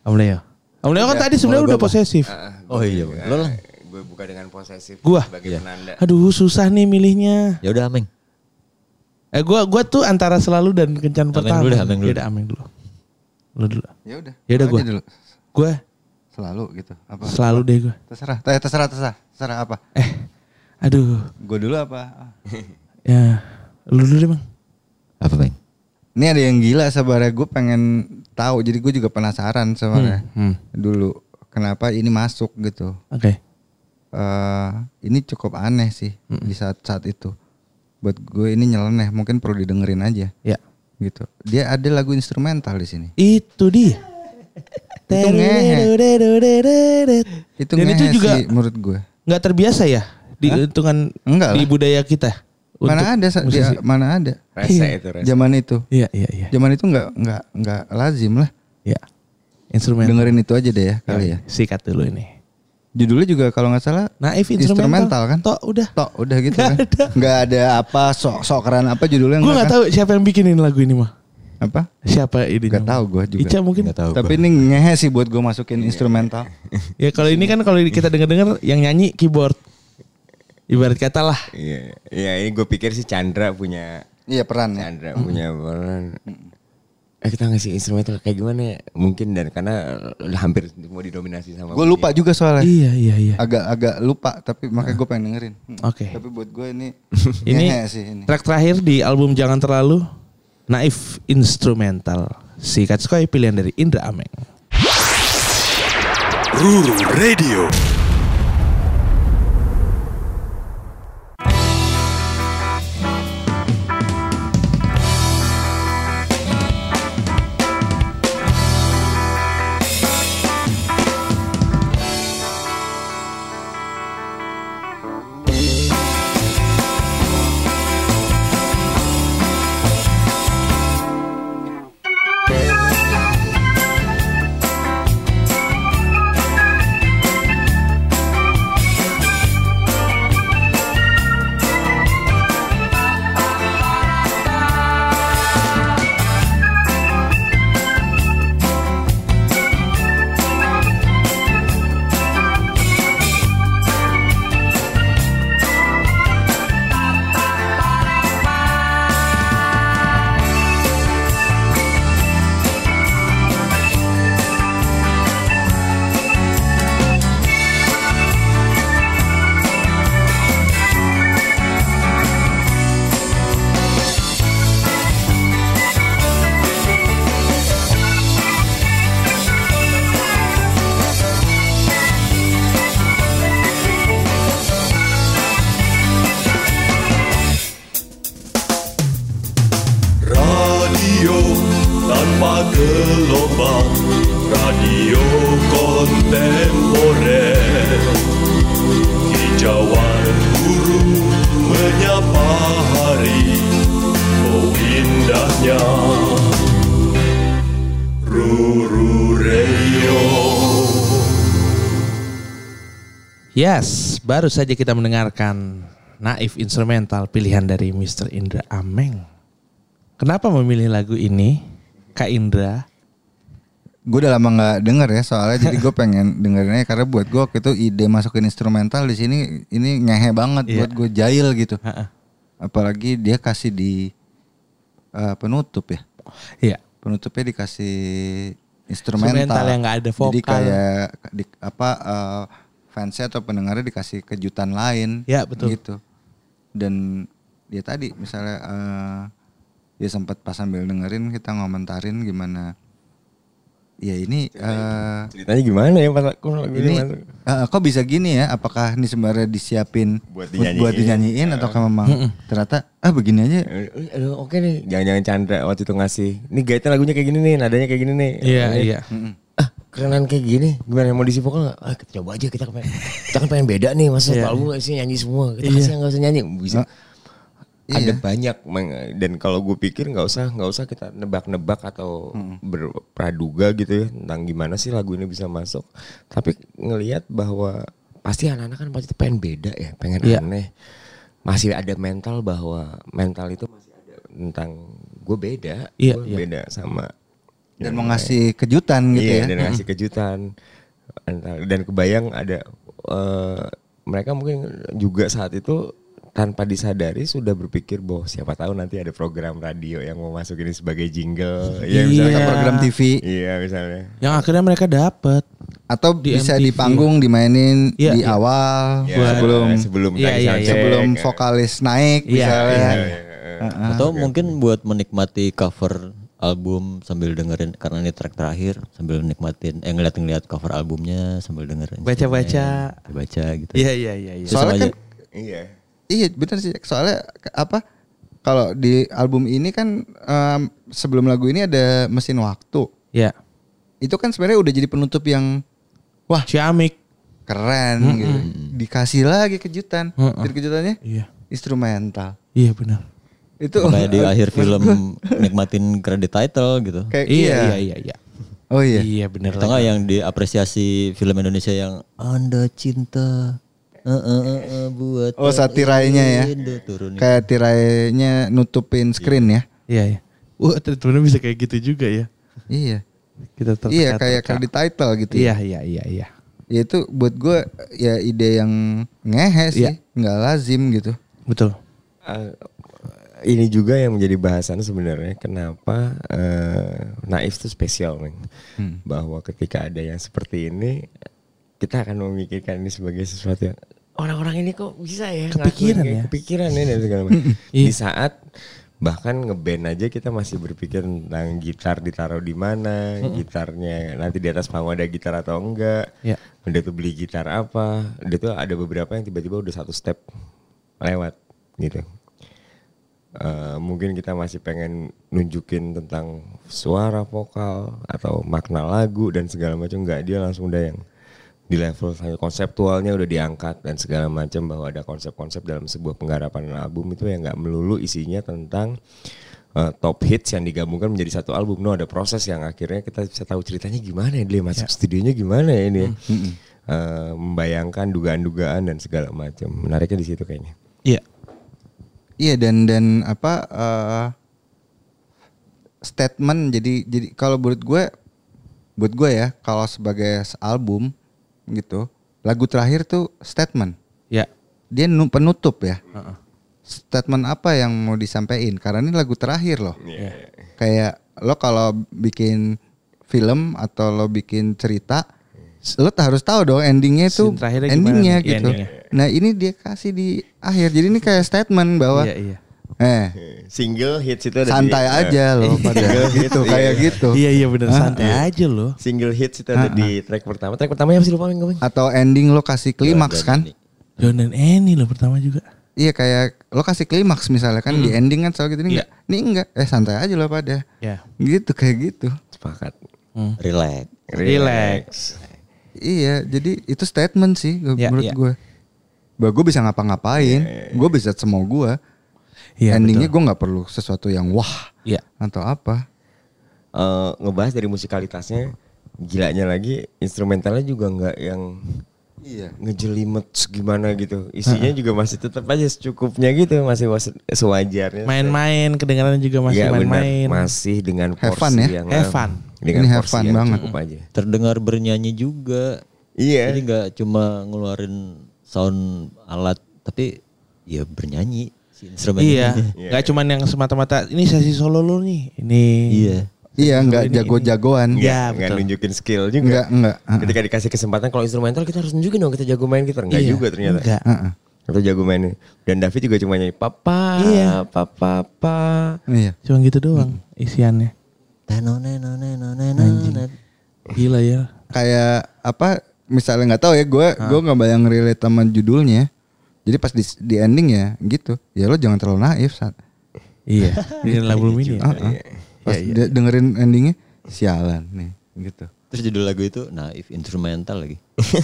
Om Leo. Om Leo kan tadi sebenarnya udah posesif. Oh iya. Lo lah. Gue buka dengan posesif Gua? sebagai penanda. Aduh susah nih milihnya. Ya udah Ameng. Eh gua gua tuh antara selalu dan kencan Ameng pertama. dulu deh, Ameng dulu. Yaudah, Ameng dulu. Lu dulu. ya udah Ya udah gua. dulu Gua selalu gitu apa selalu deh gua. terserah Eh, terserah terserah terserah apa Eh. Aduh. gue dulu apa Ya. Lu dulu deh, Bang. Apa Bang? ini ada yang gila sebenarnya gue pengen tahu jadi gue juga penasaran sebenarnya Hmm. dulu kenapa ini masuk gitu Oke. eh ini cukup aneh sih di saat saat itu buat gue ini nyeleneh mungkin perlu didengerin aja Ya. gitu dia ada lagu instrumental di sini Itu dia. Itu ngehe. itu Dan itu ngehe juga sih menurut gue nggak terbiasa ya di hitungan Enggak di budaya kita. mana ada dia, mana ada Rese itu rese. zaman itu Iya, iya, iya. zaman itu nggak nggak nggak lazim lah Iya. Instrumen. dengerin itu aja deh ya kali ya Sikat dulu ini. Judulnya juga kalau nggak salah Naif instrumental, instrumental, kan Tok udah. tok udah gitu Nggak kan ada. nggak ada apa sok sok keren apa judulnya Gue nggak kan? tahu siapa yang bikinin lagu ini mah. apa Siapa ini? Nggak tahu gua juga. Ica mungkin. Enggak tahu. tapi ini ngehe sih buat gue masukin instrumental Ya kalau ini kan kalau kita denger-denger yang nyanyi keyboard. Ibarat kata lah. Iya, iya ini gue pikir sih Chandra punya iya peran ya Chandra punya peran. Eh kita ngasih instrumental kayak gimana ya? Mungkin dan karena hampir mau didominasi sama gue lupa juga soalnya Iya, iya, iya. agak agak lupa tapi makanya gue pengen dengerin Hmm. Oke. tapi buat gue ini Ini sih ini track terakhir di album Jangan Terlalu Naif Instrumental. Sikat Skoy pilihan dari Indra Ameng. Ruru Radio. Baru saja kita mendengarkan Naif Instrumental pilihan dari Mr. Indra Ameng. Kenapa memilih lagu ini, Kak Indra? Gue udah lama nggak denger ya soalnya jadi gue pengen dengerinnya karena buat gue waktu itu ide masukin instrumental di sini ini ngehe banget Iya. buat gue jahil gitu. Apalagi dia kasih di eh, penutup ya. Iya. Penutupnya dikasih instrumental. Instrumental yang nggak ada Jadi vokal. kayak di, apa eh, fansnya atau pendengarnya dikasih kejutan lain. Ya, betul. Gitu. Dan dia tadi misalnya eh dia sempat pas sambil dengerin kita ngomentarin gimana. Ya ini eh Ceritanya gimana ya pas aku lagu ini eh, kok bisa gini ya? Apakah ini sebenarnya disiapin Buat buat, buat dinyanyiin. dinyanyiin atau memang ternyata ah begini aja Eh, aduh, Oke nih, jangan-jangan Chandra waktu itu ngasih. Ini gaitnya lagunya kayak gini nih, nadanya kayak gini nih. Iya, iya. Ah, kerenan kayak gini. Gimana mau diisi vokal nggak? Ah, kita coba aja kita pengen, kita kan pengen beda nih. Masa Iya. album nggak sih nyanyi semua? Kita kasih yang nggak usah nyanyi. Bisa. Iya. Ada banyak Mang. dan kalau gue pikir nggak usah nggak usah kita nebak-nebak atau berpraduga gitu ya tentang gimana sih lagu ini bisa masuk. Tapi ngelihat bahwa pasti anak-anak kan pasti pengen beda ya, pengen Iya. aneh. Masih ada mental bahwa mental itu masih ada tentang gue beda, Iya, gue iya. beda sama dan mau ngasih kejutan gitu iya, ya. dan ngasih kejutan. Dan kebayang ada eh, mereka mungkin juga saat itu tanpa disadari sudah berpikir bahwa siapa tahu nanti ada program radio yang mau masuk ini sebagai jingle, ya Iya. misalnya program TV Iya misalnya. Yang akhirnya mereka dapat. atau Di bisa MTV. di panggung dimainin Iya, di iya. awal Ya, sebelum sebelum Iya, iya, sound iya. check, sebelum vokalis naik Iya, misalnya. iya, iya, iya. Atau mungkin buat menikmati cover album sambil dengerin karena ini track terakhir sambil nikmatin eh ngeliat-ngeliat cover albumnya sambil dengerin Baca-baca. baca gitu. Iya, iya, iya. iya. Soalnya kan Iya. iya bener sih soalnya apa kalau di album ini kan em, sebelum lagu ini ada mesin waktu. Ya. Itu kan sebenarnya udah jadi penutup yang wah Ciamik. keren gitu. Dikasih lagi kejutan. Mm-mm. Jadi kejutannya Iya. instrumental. Iya benar. Itu Kayak di akhir film nikmatin credit title gitu. kayak Iya, iya, iya, iya. Oh iya. Iya benar. Nggak yang diapresiasi film Indonesia yang Anda cinta eh, eh, eh, eh, buat Oh satirainya ya. Indo turun Kayak tirainya nutupin screen ya. Iya, iya. Wah, temen bisa kayak gitu juga ya. Iya. Kita tertekan- Iya kayak credit title gitu. Iya, iya, iya, iya. Ya itu buat gue ya ide yang ngehe sih, Iya. nggak lazim gitu. Betul. Eh, ini juga yang menjadi bahasan sebenarnya kenapa eh, naif itu spesial Meng. bahwa ketika ada yang seperti ini kita akan memikirkan ini sebagai sesuatu yang orang-orang ini kok bisa ya Kepikiran ya. kepikiran ya dan segala macam Iya. di saat bahkan ngeband aja kita masih berpikir tentang gitar ditaruh di mana gitarnya nanti di atas panggung ada gitar atau enggak Ya. udah tuh beli gitar apa udah tuh ada beberapa yang tiba-tiba udah satu step lewat gitu Eh, mungkin kita masih pengen nunjukin tentang suara vokal atau makna lagu dan segala macam nggak dia langsung udah yang di level konseptualnya udah diangkat dan segala macam bahwa ada konsep-konsep dalam sebuah penggarapan album itu yang nggak melulu isinya tentang eh, top hits yang digabungkan menjadi satu album. No ada proses yang akhirnya kita bisa tahu ceritanya gimana ya dia masuk studionya gimana ya ini ya. Eh, membayangkan dugaan-dugaan dan segala macam. Menariknya di situ kayaknya. Iya. Iya dan dan apa eh, statement jadi jadi kalau buat gue buat gue ya kalau sebagai album gitu lagu terakhir tuh statement. Ya. dia nu- penutup ya. Statement apa yang mau disampaikan? Karena ini lagu terakhir loh. Kayak lo kalau bikin film atau lo bikin cerita lo t- harus tahu dong endingnya itu gimana endingnya? Iya, gitu endingnya. nah ini dia kasih di akhir jadi ini kayak statement bahwa Iya, iya. eh Single hits itu ada santai di, aja loh pada Single hits, gitu iya. kayak gitu Iya, iya benar Ah, santai aja loh. Single hits itu ada di track pertama. Track pertamanya apa sih lupa Meng? atau ending lo kasih klimaks kan John dan Annie loh pertama juga. iya kayak lo kasih klimaks misalnya kan di ending kan selalu gitu ini Iya. enggak ini enggak eh santai aja lo pada Ya. gitu kayak gitu Sepakat. relax. Relax. Iya, jadi itu statement sih gua- Iya, menurut iya. gue. Bahwa gue bisa ngapa-ngapain, gue bisa semua gue. Iya, Endingnya gue nggak perlu sesuatu yang wah Iya. atau apa. Eh, ngebahas dari musikalitasnya gilanya lagi instrumentalnya juga nggak yang Iya. ngejelimet gimana gitu. Isinya juga masih tetap aja secukupnya gitu, masih was- sewajarnya. Main-main kedengaran juga masih Iya, benar. main-main. Masih dengan Have porsi fun ya? yang Have fun. Dengan Ini have porsi fun yang banget. cukup aja. Terdengar bernyanyi juga. Iya. Jadi nggak cuma ngeluarin sound alat, tapi ya bernyanyi si instrumen Iya, ini. nggak cuman yang semata-mata ini sesi solo lu nih. Ini. Iya. Iya, nggak jago-jagoan. Iya. Nggak nunjukin skill juga. Enggak, enggak. Ketika dikasih kesempatan kalau instrumental kita harus nunjukin dong kita jago main gitar. Enggak Iya, juga ternyata. Enggak. Heeh. Atau jago main. Dan David juga cuma nyanyi papa, Iya. papa, papa. Iya. Cuma gitu doang isiannya. Neno, neno, neno. Gila ya. Kayak apa? Misalnya nggak tahu ya, gue gue nggak bayang relate sama judulnya. Jadi pas di, di ending ya gitu. Ya lo jangan terlalu naif saat. Iya. Ini lagu ini. ya. Heeh. Pas dia dengerin endingnya, sialan nih gitu. Terus judul lagu itu naif instrumental lagi.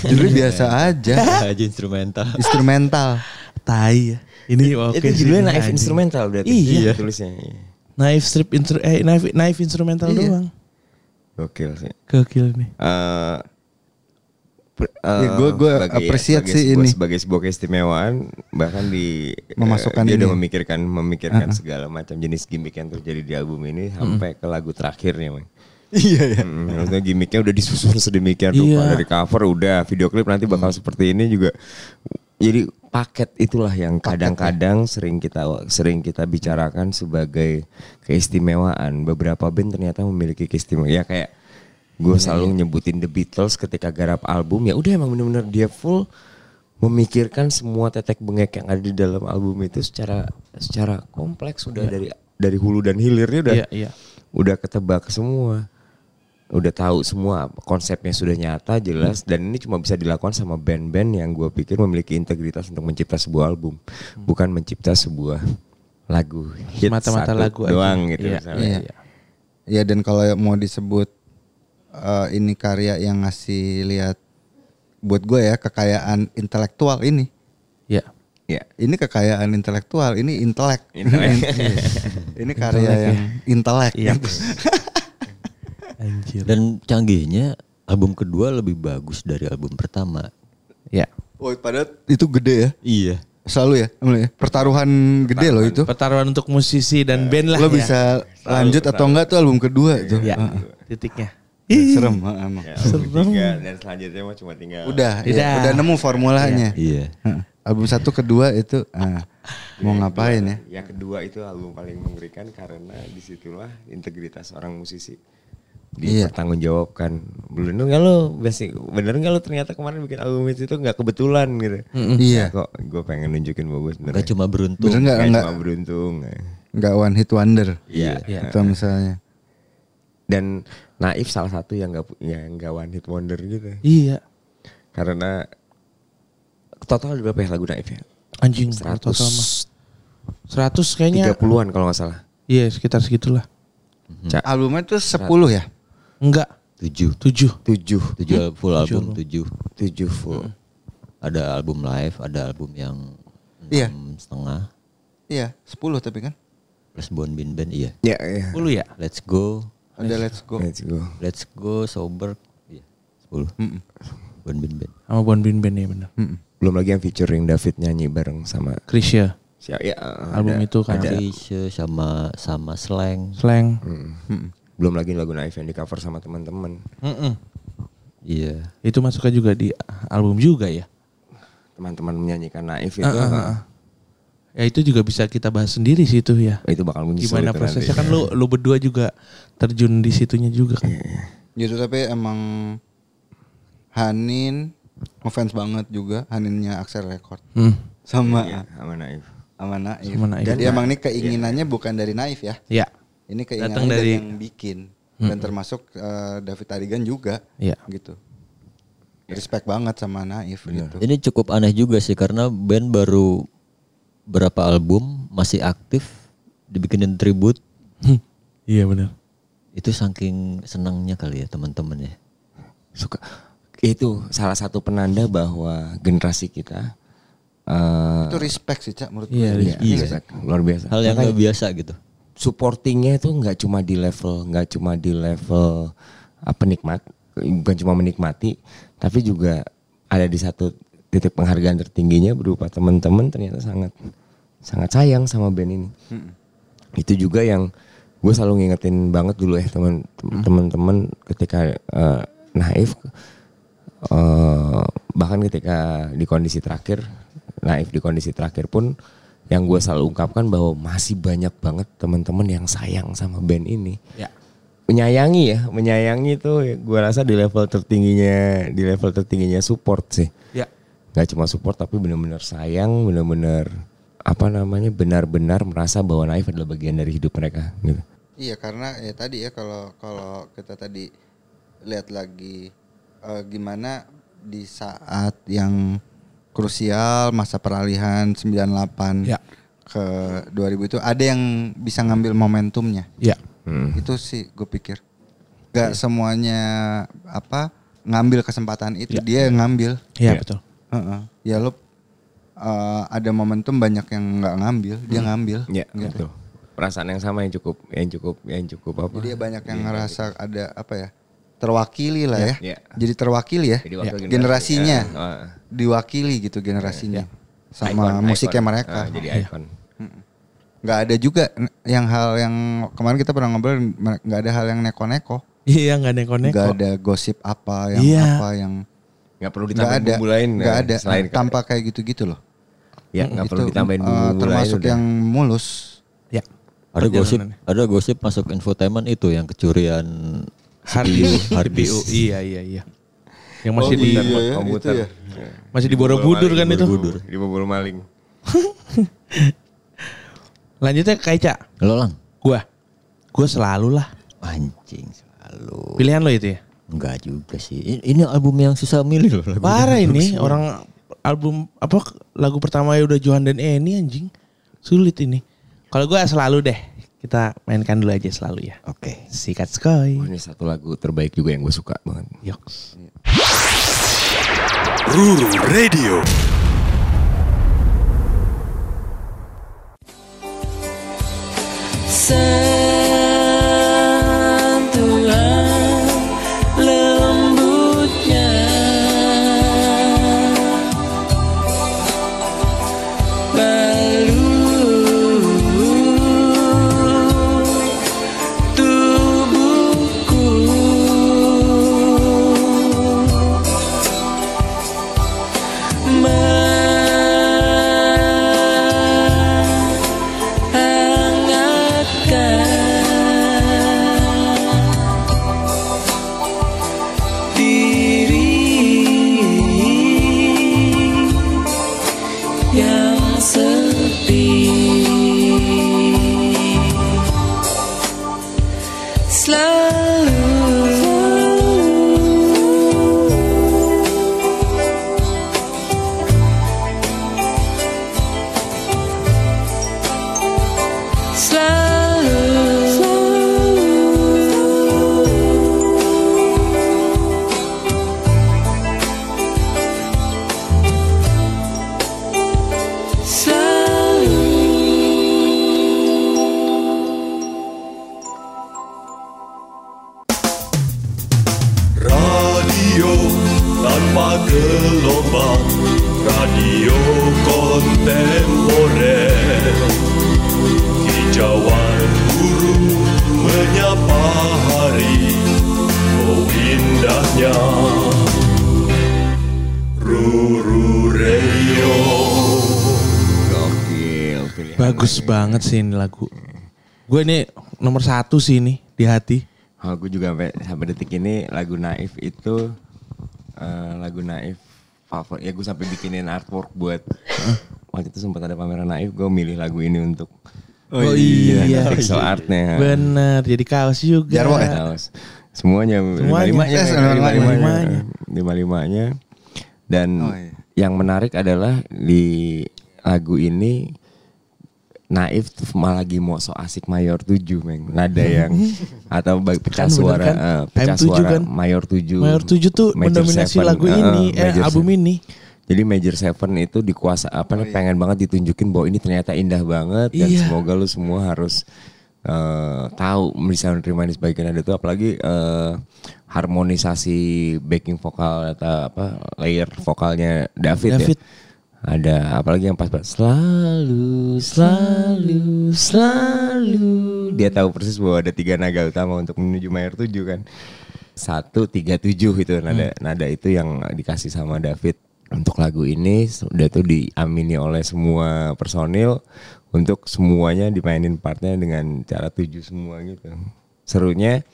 Judulnya biasa aja, aja instrumental. instrumental. Tai ya. Ini oke itu sih, judulnya naif anjing. instrumental berarti. Iya. Tulisnya. Iya. Naif strip intro eh naif naif instrumental Iya. doang. Gokil sih. Gokil nih. Eh, per- Ya, eh, sebagai- appreciate sebagai sih sebuah, ini. sebagai sebuah keistimewaan bahkan di Memasukkan eh, dia ini udah ya? memikirkan memikirkan segala macam jenis gimmick yang terjadi di album ini sampai ke lagu terakhirnya Mang. Iya ya. Hmm, maksudnya gimmicknya udah disusun sedemikian rupa Iya. dari cover udah video klip nanti bakal seperti ini juga jadi paket itulah yang kadang-kadang sering kita sering kita bicarakan sebagai keistimewaan beberapa band ternyata memiliki keistimewaan ya kayak gue selalu nyebutin The Beatles ketika garap album ya udah emang bener-bener dia full memikirkan semua tetek bengek yang ada di dalam album itu secara secara kompleks udah dari dari hulu dan hilirnya udah Iya, iya. udah ketebak semua udah tahu semua konsepnya sudah nyata jelas dan ini cuma bisa dilakukan sama band-band yang gue pikir memiliki integritas untuk mencipta sebuah album bukan mencipta sebuah lagu hit Mata-mata satu lagu aja. doang gitu Iya, misalnya. iya, Iya. Iya dan kalau mau disebut eh, ini karya yang ngasih lihat buat gue ya kekayaan intelektual ini. Iya. Iya. Ini kekayaan intelektual, ini intelek. Intelek. ini karya yang intelek. Iya. Anjir. Dan canggihnya album kedua lebih bagus dari album pertama. Ya. Oh, padahal itu gede ya. Iya. Selalu ya, ya? Pertaruhan gede loh itu. Pertaruhan untuk musisi dan band lah Lo ya. bisa lanjut atau enggak tuh album kedua tuh. Ya. Heeh. Titiknya. Serem heeh, emang. Ya, album ketiga, dan selanjutnya mah cuma tinggal Udah, ya, Udah. udah nemu formulanya. Iya. Heeh. Album satu kedua itu ah, mau ngapain ya? Yang kedua itu album paling mengerikan karena di situlah integritas orang musisi Iya. dipertanggungjawabkan. Bener nggak lo basic, bener nggak lo ternyata kemarin bikin album itu tuh nggak kebetulan gitu. Iya. Kok gue pengen nunjukin bahwa gue sebenarnya Gak cuma beruntung. Bener nggak nggak enggak cuma beruntung. enggak one hit wonder. Iya. Atau misalnya. Dan Naif salah satu yang nggak yang nggak one hit wonder gitu. Iya. Karena total ada berapa ya lagu Naif ya? Anjing. Mah. 100 kayaknya. 30-an kalau nggak salah. Iya, sekitar segitulah. Ca- Albumnya tuh 10 ya? Enggak. Tujuh. 7. tujuh, Tujuh al- full album album. tujuh. tujuh full. Ada album live, ada album yang Iya. enam setengah. Iya, 10 tapi kan. Plus Bon Bin Band iya. Ya, ya. 10 ya? Let's go, Ada Let's Go. Let's go. let's go sober. Iya. Sepuluh. Bon Bin Band. Sama Bon Bin Band ya benar. Belum lagi yang featuring David nyanyi bareng sama Krisya. si ya, Album ada- itu kan. ada. Krisya sama sama slang. Slang. Hmm. Belum lagi lagu Naif yang di cover sama teman-teman. Mm-mm. Iya. Itu masuknya juga di album juga ya. Teman-teman menyanyikan Naif itu. Ah, ah. Ya itu juga bisa kita bahas sendiri sih itu ya. Itu bakal muncul Gimana prosesnya nanti. kan lu lu berdua juga terjun di situnya juga kan. Gitu tapi emang Hanin ngefans banget juga Haninnya Axel Record Hmm. sama Iya, sama Naif. sama Naif. Sama Naif. Jadi emang ini keinginannya bukan dari Naif ya. Ya. Ini Datang keinginannya dari yang bikin dan termasuk eh, David Tarigan juga Iya. gitu. Respect banget sama Naif gitu. Ini cukup aneh juga sih karena band baru berapa album masih aktif dibikinin tribut Hmm. Iya benar. itu saking senangnya kali ya teman-teman ya. Suka itu salah satu penanda bahwa generasi kita eh Itu respect sih Cak menurut Iya, gue. iya, respect, luar biasa. Hal yang nggak biasa gitu. supportingnya itu nggak cuma di level nggak cuma di level apa penikmat bukan cuma menikmati tapi juga ada di satu titik penghargaan tertingginya berupa teman-teman ternyata sangat sangat sayang sama band ini. Itu juga yang gue selalu ngingetin banget dulu ya teman teman-teman ketika eh, naif eh, bahkan ketika di kondisi terakhir naif di kondisi terakhir pun yang gue selalu ungkapkan bahwa masih banyak banget teman-teman yang sayang sama band ini Ya. menyayangi ya menyayangi itu gue rasa di level tertingginya di level tertingginya support sih Ya. nggak cuma support tapi benar-benar sayang benar-benar apa namanya benar-benar merasa bahwa naif adalah bagian dari hidup mereka gitu Iya karena ya tadi ya kalau kalau kita tadi lihat lagi eh, gimana di saat yang krusial masa peralihan 98 Ya. ke 2000 itu ada yang bisa ngambil momentumnya. Ya. Hmm. Itu sih gue pikir. Gak semuanya apa ngambil kesempatan itu dia yang ngambil. Iya Ya. betul. Heeh. Ya lo eh, ada momentum banyak yang nggak ngambil, dia ngambil. ya Gitu. betul perasaan yang sama yang cukup yang cukup yang cukup apa Jadi ya banyak yang ngerasa ada apa ya terwakili lah ya. Iya. Jadi terwakili ya. Jadi generasi. Generasinya Ya. Ah. diwakili gitu generasinya sama Icon, musiknya icon. mereka. Ah, jadi icon Nggak ada juga yang hal yang kemarin kita pernah ngobrol nggak ada hal yang neko-neko. Iya nggak neko-neko. Nggak ada gosip apa yang Iya. apa yang nggak perlu nggak ditambahin ada. bumbu lain Nggak eh, ada selain tanpa kayak gitu-gitu loh. Ya nggak perlu ditambahin eh, bumbu termasuk lain yang udah. mulus. Ya. Ada gosip, ada gosip masuk infotainment itu yang kecurian Hard CPU, disk. hard disk. CPU. Iya iya iya. Yang masih di iya, ya, komputer itu ya. masih di Borobudur kan itu. di Borobudur maling Lanjutnya Kaica. Lo lang, Gua. Gua selalu lah. anjing selalu. Pilihan lo itu ya. Enggak juga sih. Ini, ini album yang susah milih loh. Parah ini orang album apa lagu pertama ya udah Johan dan Eni anjing. Sulit ini. Kalau gua selalu deh. Kita mainkan dulu aja selalu ya. Oke. Sikat skoy. Oh, ini satu lagu terbaik juga yang gue suka banget Yoks. Ruru Radio. Tanpa gelombang Radio kontemporer Hijauan guru menyapa hari Oh indahnya Ruru Radio gokil Bagus banget sih ini lagu. Gue ini nomor satu sih ini di hati. Oh, gue juga sampai sampai detik ini lagu Naif itu eh, lagu Naif favorit. Ya gue sampai bikinin artwork buat waktu itu sempat ada pameran Naif, gue milih lagu ini untuk Oh, iya. pixel artnya. Bener, jadi kaos juga. Jarwo ya? Kaos. Semuanya, Semuanya. lima-limanya, Eh, lima-limanya, lima-limanya. lima-limanya. Dan Oh, iya. yang menarik adalah di lagu ini Naif tuh malah lagi mau so asik mayor 7 meng Nada yang atau baik pecah Kan suara kan? eh, pecah AM7 suara kan? mayor 7 Mayor 7 tuh Major mendominasi Seven, lagu eh, ini, eh, Major album Seven. ini. Jadi Major Seven itu dikuasa apa nih pengen banget ditunjukin bahwa ini ternyata indah banget dan Iya. semoga lu semua harus eh, tahu bisa menerima ini sebagai nada itu apalagi eh, harmonisasi backing vokal atau apa layer vokalnya David, David. ya. Ada apalagi yang pas pas selalu selalu selalu dia tahu persis bahwa ada tiga naga utama untuk menuju mayor tujuh kan. Satu tiga tujuh itu nada nada itu yang dikasih sama David untuk lagu ini sudah tuh diamini oleh semua personil untuk semuanya dimainin partnya dengan cara tujuh semua gitu. Serunya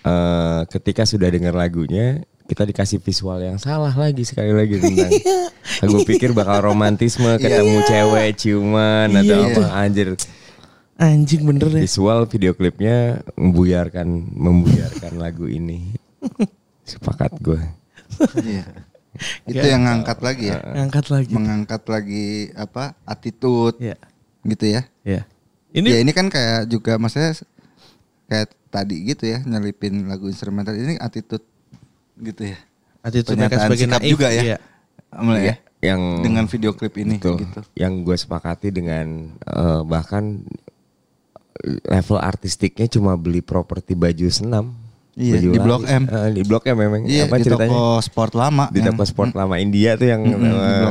eh, ketika sudah dengar lagunya kita dikasih visual yang salah lagi sekali lagi tentang aku pikir bakal romantisme ketemu cewek ciuman atau apa anjir Anjing bener ya. visual video klipnya membuyarkan membuyarkan lagu ini sepakat gue Iya. Itu yang ngangkat lagi ya. Ngangkat lagi. Mengangkat lagi apa? Attitude. Iya. Gitu ya. Iya. Ini Ini ya ini kan kayak juga maksudnya kayak tadi gitu ya nyelipin lagu instrumental ini attitude gitu ya. attitude mereka Pernyataan sebagai sikap naif juga ya. Iya. Mulai ya. yang Dengan video klip ini Betul. gitu. Yang gue sepakati dengan eh, bahkan level artistiknya cuma beli properti baju senam. Iya, Baju di Blok. M. Di Blok M memang. Iya, Apa di ceritanya? toko sport lama. di yang- toko sport lama India tuh yang M.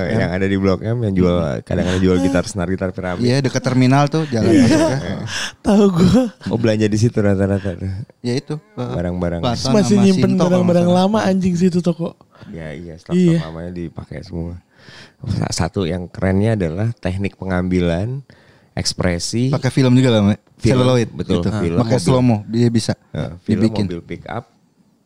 yang ada di Blok M yang jual kadang-kadang jual gitar senar gitar piramid. Iya dekat terminal tuh jalan masuknya. Tahu gue Oh belanja di situ rata-rata. Ya itu. Barang-barang. Masih nyimpen barang-barang lama anjing situ toko. Ya iya staf Iya. lamanya dipakai semua. Satu yang kerennya adalah teknik pengambilan ekspresi Pakai film juga lah, Mbak. Film, Celluloid. betul, gitu. film, Pakai mobil. slow mo, dia bisa eh, film dibikin. mobil pick up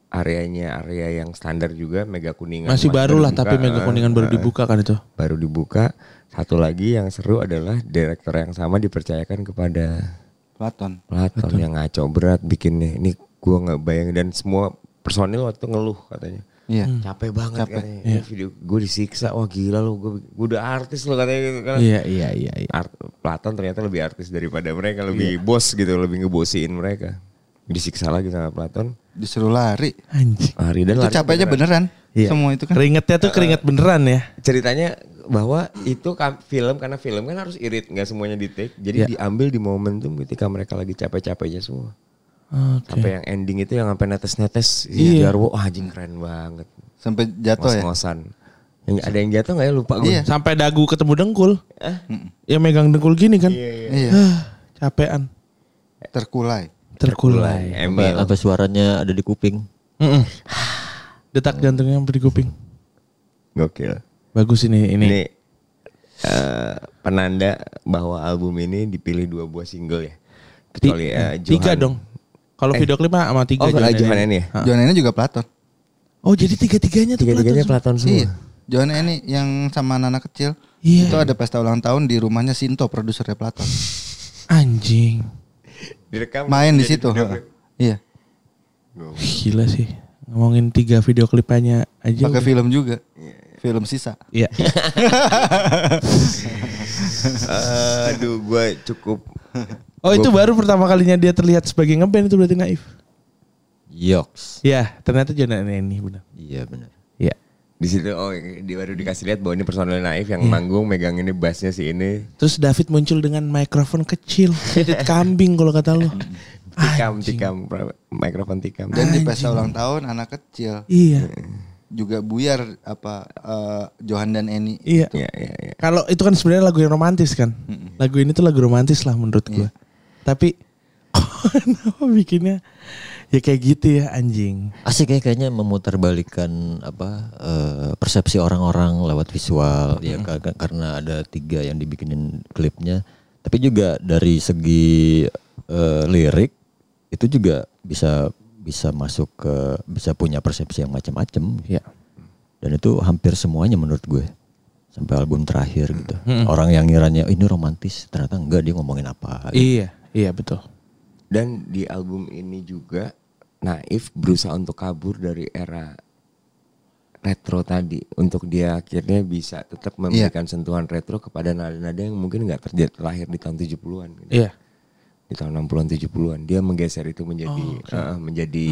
areanya area yang standar juga mega kuningan Masih baru lah dibuka, tapi Mega Kuningan baru eh, dibuka kan itu. baru dibuka satu lagi yang seru adalah direktur yang sama dipercayakan kepada Platon. Platon yang ngaco berat bikinnya ini gua nggak bayangin dan semua personil waktu itu ngeluh katanya Iya. capek banget Capek. katanya Ini video gue disiksa wah gila lu gue udah artis lo katanya gitu kan Iya iya iya iya. Art, Platon ternyata lebih artis daripada mereka lebih bos gitu lebih ngebosiin mereka disiksa lagi sama Platon Disuruh lari. Anjing. lari dan itu lari capeknya beneran. Iya. Semua itu kan. Keringetnya tuh keringet beneran ya. ceritanya bahwa itu film karena film kan harus irit nggak semuanya di take jadi Iya. diambil di momentum ketika mereka lagi capek-capeknya semua Oke. sampai yang ending itu yang sampai netes-netes Iya. iya. Jarwo wah anjing keren banget Sampai jatuh ya. ngos-ngosan yang ada yang jatuh nggak ya lupa gue Iya. Sampai dagu ketemu dengkul. Ya megang dengkul gini kan. Iya. Ah, capean. Terkulai. Terkulai. Emil sampai suaranya ada di kuping. Mm-mm. Detak jantungnya sampai di kuping. gokil Bagus ini ini. ini eh, penanda bahwa album ini dipilih dua buah single ya kecuali eh, tiga Johan. dong. Kalau Eh. video klip mah sama tiga oh Johan Johan Eni. ini ya Hah. Johan ini juga Platon. Oh jadi tiga-tiganya tuh tiga-tiganya Platon Platon semua Iya. Johan ini yang sama anak kecil. Iya. Itu ada pesta ulang tahun di rumahnya Sinto, produsernya Platon. Anjing. direkam Main di situ. Iya. Gila sih. Ngomongin tiga video klipnya aja. Pakai film juga. Film sisa. Iya. aduh gue cukup Oh itu baru pertama kalinya dia terlihat sebagai ngeband itu berarti naif. Yoks. Ya ternyata Johan ini benar. Iya benar. Iya. di situ oh di baru dikasih lihat bahwa ini personel naif yang manggung megang ini bassnya si ini Terus David muncul dengan mikrofon kecil, edit kambing kalau kata lu. tikam Anjing. tikam mikrofon tikam Dan di pesta ulang tahun anak kecil Iya. juga buyar apa eh, Johan dan Eni. Iya. ya ya ya Kalau itu kan sebenarnya lagu yang romantis kan. Lagu ini tuh lagu romantis lah menurut gua. Tapi kenapa bikinnya ya kayak gitu ya anjing. Asik ya kayaknya memutarbalikkan apa eh, persepsi orang-orang lewat visual ya ka- ka- karena ada tiga yang dibikinin klipnya. Tapi juga dari segi eh, lirik itu juga bisa bisa masuk ke bisa punya persepsi yang macam-macam. Iya. Dan itu hampir semuanya menurut gue sampai album terakhir gitu. Orang yang ngiranya "Oh, ini romantis ternyata enggak dia ngomongin apa. Iya, iya betul. dan di album ini juga Naif berusaha untuk kabur dari era retro tadi untuk dia akhirnya bisa tetap memberikan sentuhan retro kepada nada-nada yang mungkin nggak terjadi lahir di tahun 70-an gitu. Iya. di tahun 60-an 70-an dia menggeser itu menjadi eh, menjadi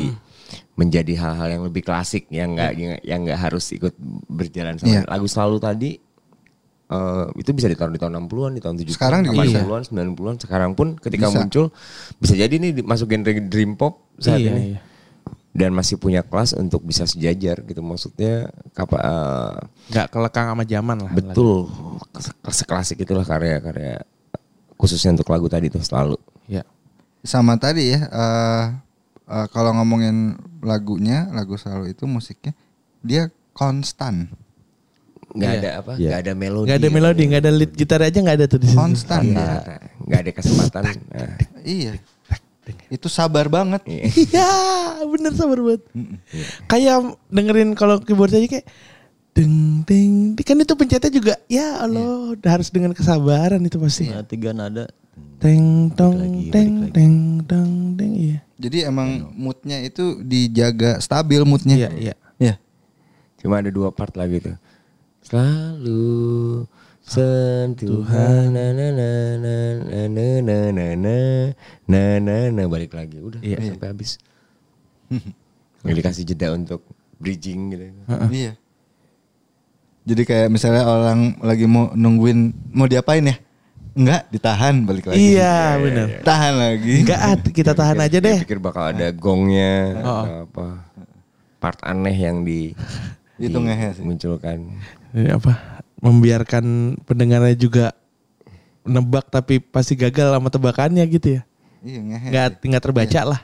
menjadi hal-hal yang lebih klasik yang nggak yang- yang nggak harus ikut berjalan sama Iya. lagu selalu tadi eh, itu bisa ditaruh di tahun 60-an di tahun 70-an Sekarang juga bisa. 80-an 90-an sekarang pun ketika Bisa. muncul bisa jadi nih masuk genre dream pop saat iya, ini iya. dan masih punya kelas untuk bisa sejajar gitu maksudnya kapa eh, Nggak kelekang sama zaman lah. betul seklasik itulah karya-karya khususnya untuk lagu tadi tuh selalu Ya. Sama tadi ya, eh eh, kalau ngomongin lagunya, lagu selalu itu musiknya, dia konstan. Nggak Iya. ada apa Iya. nggak ada melodi Nggak ada melodi, nggak ada lead gitar aja nggak ada tuh di. Konstan. nggak nggak ada kesempatan Nah, Iya. Itu sabar banget. Iya, bener sabar banget. Kayak dengerin kalau keyboard aja kayak deng deng kan itu pencetnya juga ya Allah udah harus dengan kesabaran itu pasti Nah, tiga nada. teng tong lagi, teng teng tong teng iya Jadi emang moodnya itu dijaga stabil moodnya. iya iya Iya. cuma ada dua part lagi tuh selalu sentuhan na na na na na na na na na na na balik lagi udah Iya. sampai habis nggak dikasih jeda untuk bridging gitu Iya. Jadi kayak misalnya orang lagi mau nungguin mau diapain ya? Enggak, ditahan balik lagi. iya bener Tahan lagi. enggak ah, kita tahan aja deh pikir bakal ada gongnya Oh. atau apa part aneh yang di Itu ngehe sih. munculkan Ini apa? Membiarkan pendengarnya juga nebak tapi pasti gagal sama tebakannya gitu ya? Iya, nggak nggak terbaca lah.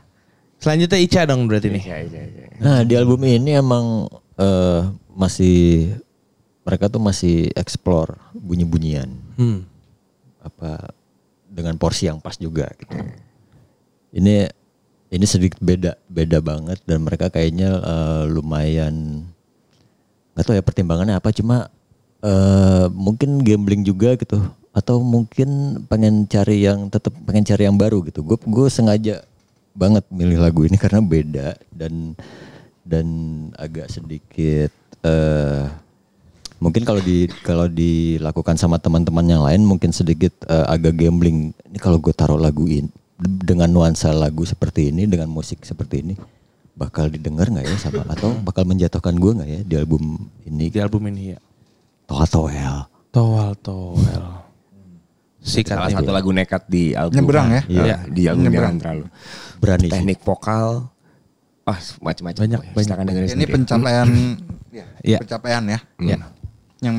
Selanjutnya Ica dong berarti nih. Iya, iya, iya. Nah di album ini emang eh, masih mereka tuh masih explore bunyi-bunyian. Hmm. apa dengan porsi yang pas juga gitu. Ini ini sedikit beda beda banget dan mereka kayaknya eh, lumayan nggak tahu ya pertimbangannya apa cuma eh, mungkin gambling juga gitu atau mungkin pengen cari yang tetap pengen cari yang baru gitu. Gue gue sengaja banget milih lagu ini karena beda dan dan agak sedikit eh mungkin kalau di kalau dilakukan sama teman-teman yang lain mungkin sedikit eh, agak gambling. Ini kalau gue taruh lagu ini dengan nuansa lagu seperti ini dengan musik seperti ini bakal didengar nggak ya sama atau bakal menjatuhkan gue nggak ya di album ini di album ini ya toa toel towel towel sikat Salah satu lagu nekat di album. Nyebrang ya? Iya, Iya. di album Nyebrang. Terlalu. berani sih. Teknik vokal, ah macam-macam. Banyak, pokoknya. banyak. Silakan dengerin Ini sendiri. pencapaian ya, Iya. pencapaian ya. Iya. Yang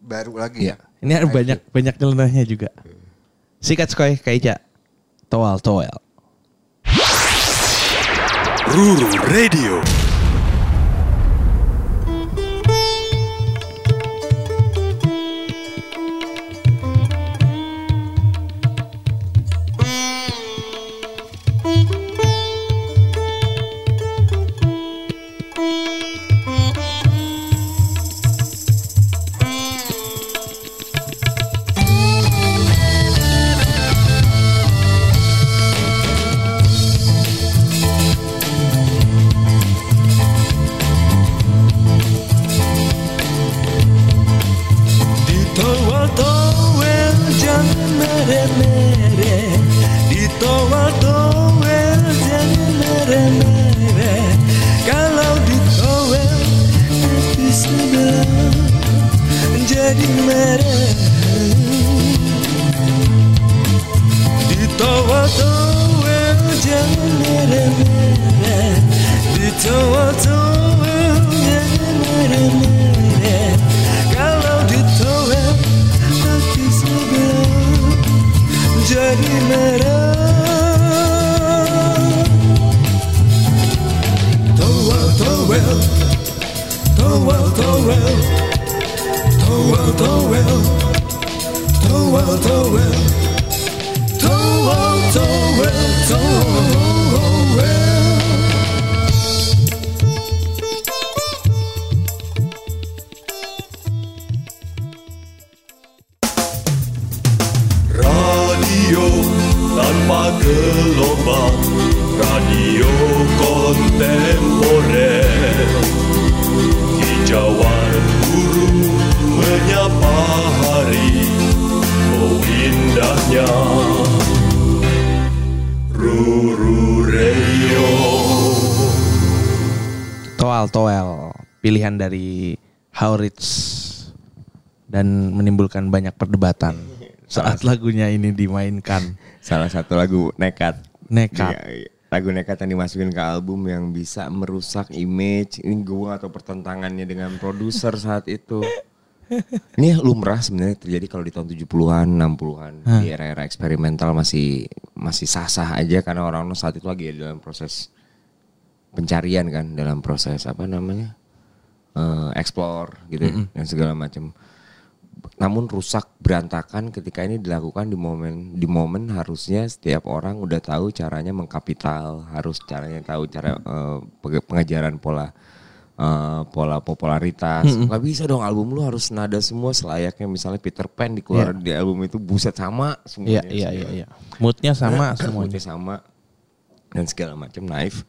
baru lagi Iya. ya. ini ada banyak banyak nyelenahnya juga sikat skoy kayak Ica towel towel Ruru Radio. Gelombang Radio kontemporer Hijauan guru menyapa hari Oh indahnya. Ruru Radio towel towel pilihan dari Rich dan menimbulkan banyak perdebatan saat lagunya ini dimainkan. Salah satu lagu nekat. nekat. Iya. lagu nekat yang dimasukin ke album yang bisa merusak image ini gue atau pertentangannya dengan produser saat itu. Ini lumrah sebenarnya terjadi kalau di tahun 70-an 60-an di era-era eksperimental masih masih sah-sah aja karena orang saat itu lagi dalam proses pencarian kan dalam proses apa namanya? Eh explore gitu ya, dan segala macam namun rusak berantakan ketika ini dilakukan di momen di momen harusnya setiap orang udah tahu caranya mengkapital harus caranya tahu cara eh, penge- pengejaran pola eh, pola popularitas. Nggak bisa dong album lu harus nada semua selayaknya. Misalnya Peter Pan dikeluarin di album itu buset sama semuanya. Iya, iya, iya. Moodnya sama semuanya. semuanya sama. Dan segala macam naif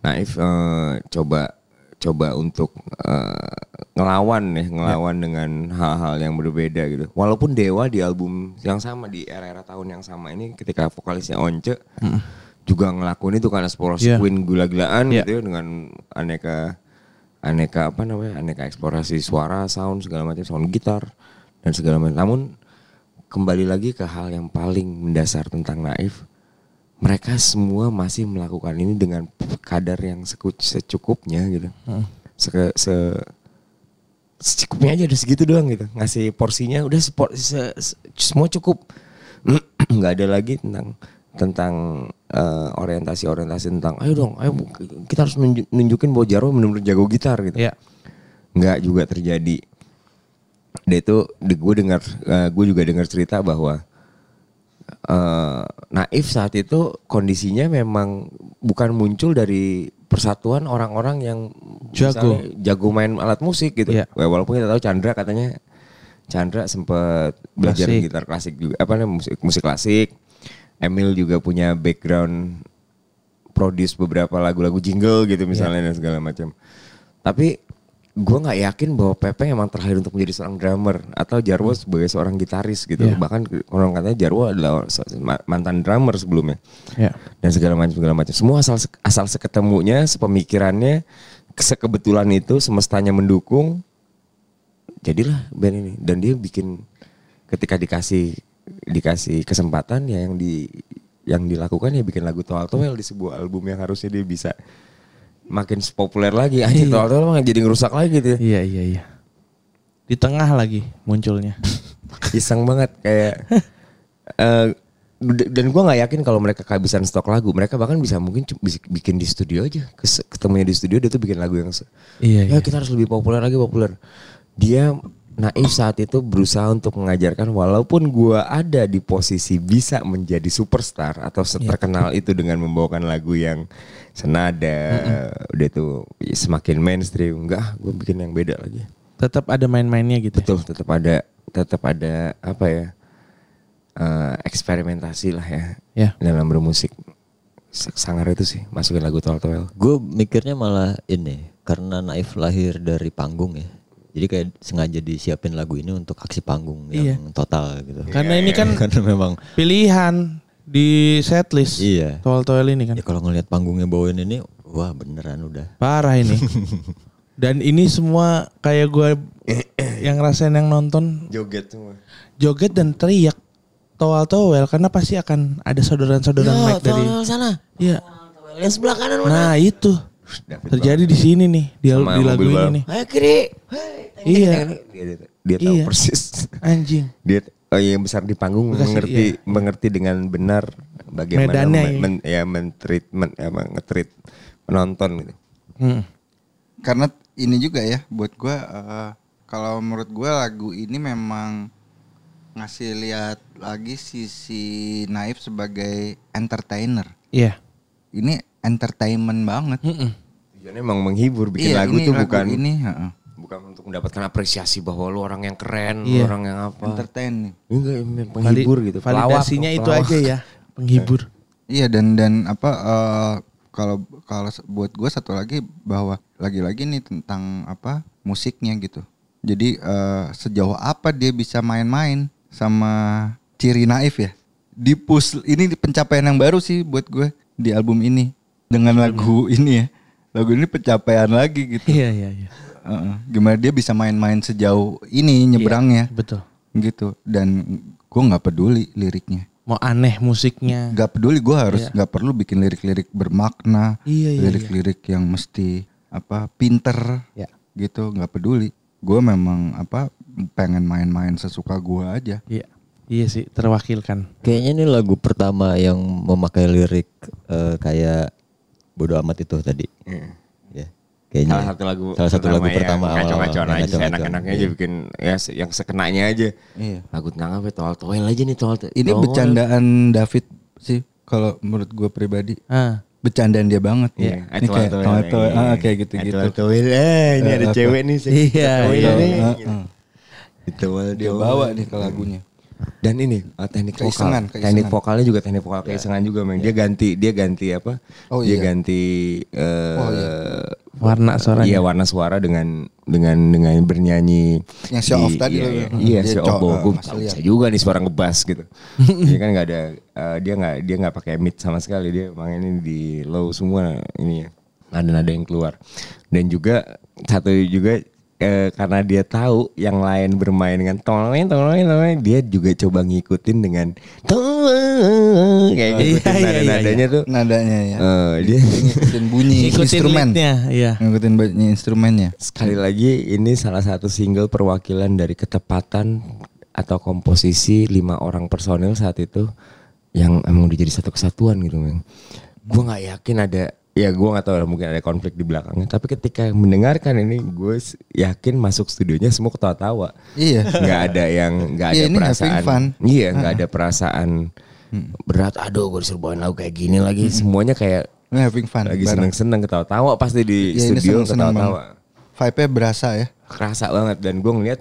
naif eh, coba coba untuk eh, ngelawan ya ngelawan dengan hal-hal yang berbeda gitu walaupun Dewa di album yang sama di era-era tahun yang sama ini ketika vokalisnya Once juga ngelakuin itu karena eksplorasi Iya. Queen gula-gilaan Iya. gitu ya dengan aneka aneka apa namanya aneka eksplorasi suara sound segala macam sound gitar dan segala macam namun kembali lagi ke hal yang paling mendasar tentang Naif mereka semua masih melakukan ini dengan kadar yang secukupnya gitu. Se, se- secukupnya aja udah segitu doang gitu. Ngasih porsinya udah sepor, se- se- semua cukup. Nggak ada lagi tentang tentang eh, orientasi-orientasi tentang ayo dong ayo kita harus nunju- nunjukin bahwa Jarwo benar-benar jago gitar gitu. Iya. nggak juga terjadi. Dia itu gue dengar gue juga dengar cerita bahwa eh Naif saat itu kondisinya memang bukan muncul dari persatuan orang-orang yang Jago. misalnya jago main alat musik gitu. Iya. Wah, Walaupun kita tahu Chandra katanya Chandra sempat belajar Klasik. gitar klasik juga apa namanya musik musik klasik. Emil juga punya background produce beberapa lagu-lagu jingle gitu misalnya dan segala macam. Tapi gue nggak yakin bahwa Pepe emang terlahir untuk menjadi seorang drummer atau Jarwo sebagai seorang gitaris gitu. Iya. Bahkan orang katanya Jarwo adalah mantan drummer sebelumnya Iya. dan segala macam segala macam. Semua asal asal seketemunya, sepemikirannya, sekebetulan itu semestanya mendukung. Jadilah band ini dan dia bikin ketika dikasih dikasih kesempatan ya yang di yang dilakukan ya bikin lagu Toal Toel di sebuah album yang harusnya dia bisa makin populer lagi. Anjir Iya. Mah jadi ngerusak lagi gitu ya. Iya, iya, iya. Di tengah lagi munculnya. iseng banget kayak eh, d- dan gua nggak yakin kalau mereka kehabisan stok lagu mereka bahkan bisa mungkin bikin di studio aja ketemunya di studio dia tuh bikin lagu yang Iya, ya iya. kita harus lebih populer lagi populer dia naif saat itu berusaha untuk mengajarkan walaupun gua ada di posisi bisa menjadi superstar atau terkenal itu dengan membawakan lagu yang senada udah itu semakin mainstream enggak gue bikin yang beda lagi Tetap ada main-mainnya gitu. ya? Betul, tetap ada tetap ada apa ya? eh, eksperimentasi lah ya, Ya. dalam bermusik. Sangar itu sih masukin lagu Toel Toel. Gue mikirnya malah ini karena Naif lahir dari panggung ya. Jadi kayak sengaja disiapin lagu ini untuk aksi panggung Iya. yang total gitu. Karena ini kan Karena memang pilihan di setlist. Iya. Toel-toel ini kan. ya kalau ngelihat panggungnya bawain ini, wah beneran udah. Parah ini. Dan ini semua kayak gue yang ngerasain yang nonton Joget semua. joget dan teriak toal towel karena pasti akan ada saudaraan-saudara naik dari sana. Iya. Yang sebelah kanan Nah itu terjadi di sini nih di, Sama di lagu ini nih. Ayo kiri. Iya. Dia, dia, dia tahu Iya. persis. Anjing. Dia oh yang besar di panggung Bekasi, mengerti iya. mengerti dengan benar bagaimana Medannya, men, iya. men- ya mentreatment ya ngetreat penonton gitu. Hmm. Karena ini juga ya buat gua eh, kalau menurut gua lagu ini memang ngasih lihat lagi sisi Naif sebagai entertainer. Iya. Ini entertainment banget. Mm-mm. Tujuannya emang menghibur bikin Iya, lagu ini tuh lagu bukan ini heeh. Bukan untuk mendapatkan apresiasi bahwa lu orang yang keren, lu Iya. orang yang apa. entertain nih. Enggak, penghibur Vali- gitu. Validasinya Pelawak, itu pelawak. aja ya, penghibur. Iya dan dan apa eh, kalau buat gue satu lagi bahwa lagi-lagi nih tentang apa musiknya gitu. Jadi eh, sejauh apa dia bisa main-main sama ciri naif ya. Di push ini di pencapaian yang baru sih buat gue di album ini dengan lagu ini ya. Lagu ini pencapaian lagi gitu. Iya, iya, iya. Heeh. Gimana dia bisa main-main sejauh ini nyebrangnya Betul. gitu dan gue nggak peduli liriknya. mau aneh musiknya. Gak peduli gue harus nggak perlu bikin lirik-lirik bermakna, Iya, iya, lirik-lirik yang mesti apa pinter, Ya. gitu nggak peduli. Gue memang apa pengen main-main sesuka gue aja. Iya. Iya sih, terwakilkan. Kayaknya ini lagu pertama yang memakai lirik eh, kayak bodo amat itu tadi. Ya. Kayaknya Salah satu lagu salah satu lagu yang pertama awal- kacau-kacauan yang aja, kacau-kacauan. enak-enaknya aja Iya. bikin ya yang sekenanya aja. Iya. Lagu tentang apa? Toal toel aja nih toal. Ini toel. bercandaan David sih kalau menurut gue pribadi. Ah. Bercandaan dia banget. Iya, Ini kayak toel-toel, toel-toel, iya. ah, kayak gitu-gitu. Toel-toel, eh ini Eh, ada cewek nih. Iya, toel iya, nih. Ah, ah. Toel, Dia toel. bawa nih ke lagunya. Dan ini uh, teknik Keisengan, vokal, keisengan. teknik vokalnya juga teknik vokal keisengan juga, Meng. Dia ganti, dia ganti apa? Oh, dia iya. ganti eh Oh, iya. Warna suaranya. Iya warna suara dengan dengan dengan bernyanyi Yang show off tadi iya, loh. iya, show off gue bisa juga nih suara ngebas gitu dia kan nggak ada eh, dia nggak dia nggak pakai mid sama sekali dia mainin di low semua ini ya nada-nada yang keluar dan juga satu juga eh, karena dia tahu yang lain bermain dengan tolong tolong tolong dia juga coba ngikutin dengan tolong kayak Iya, ngikutin iya, iya, nada-nadanya tuh Nadanya ya. eh, dia Ngikutin bunyi Ngikutin instrumen. iya. Ngikutin bunyi instrumennya. Sekali lagi ini salah satu single perwakilan dari ketepatan atau komposisi lima orang personil saat itu yang emang udah jadi satu kesatuan gitu, Meng. Gue nggak yakin ada ya gue nggak tahu lah mungkin ada konflik di belakangnya. Tapi ketika mendengarkan ini gue yakin masuk studionya semua ketawa-tawa. Iya. nggak ada yang nggak ada Iya, ini having perasaan. iya nggak ada perasaan berat aduh gue disuruh bawain lagu kayak gini lagi. Semuanya kayak having fun. lagi seneng-seneng ketawa-tawa pasti di ini studio ketawa-tawa. Vibe-nya berasa ya. kerasa banget dan gue ngeliat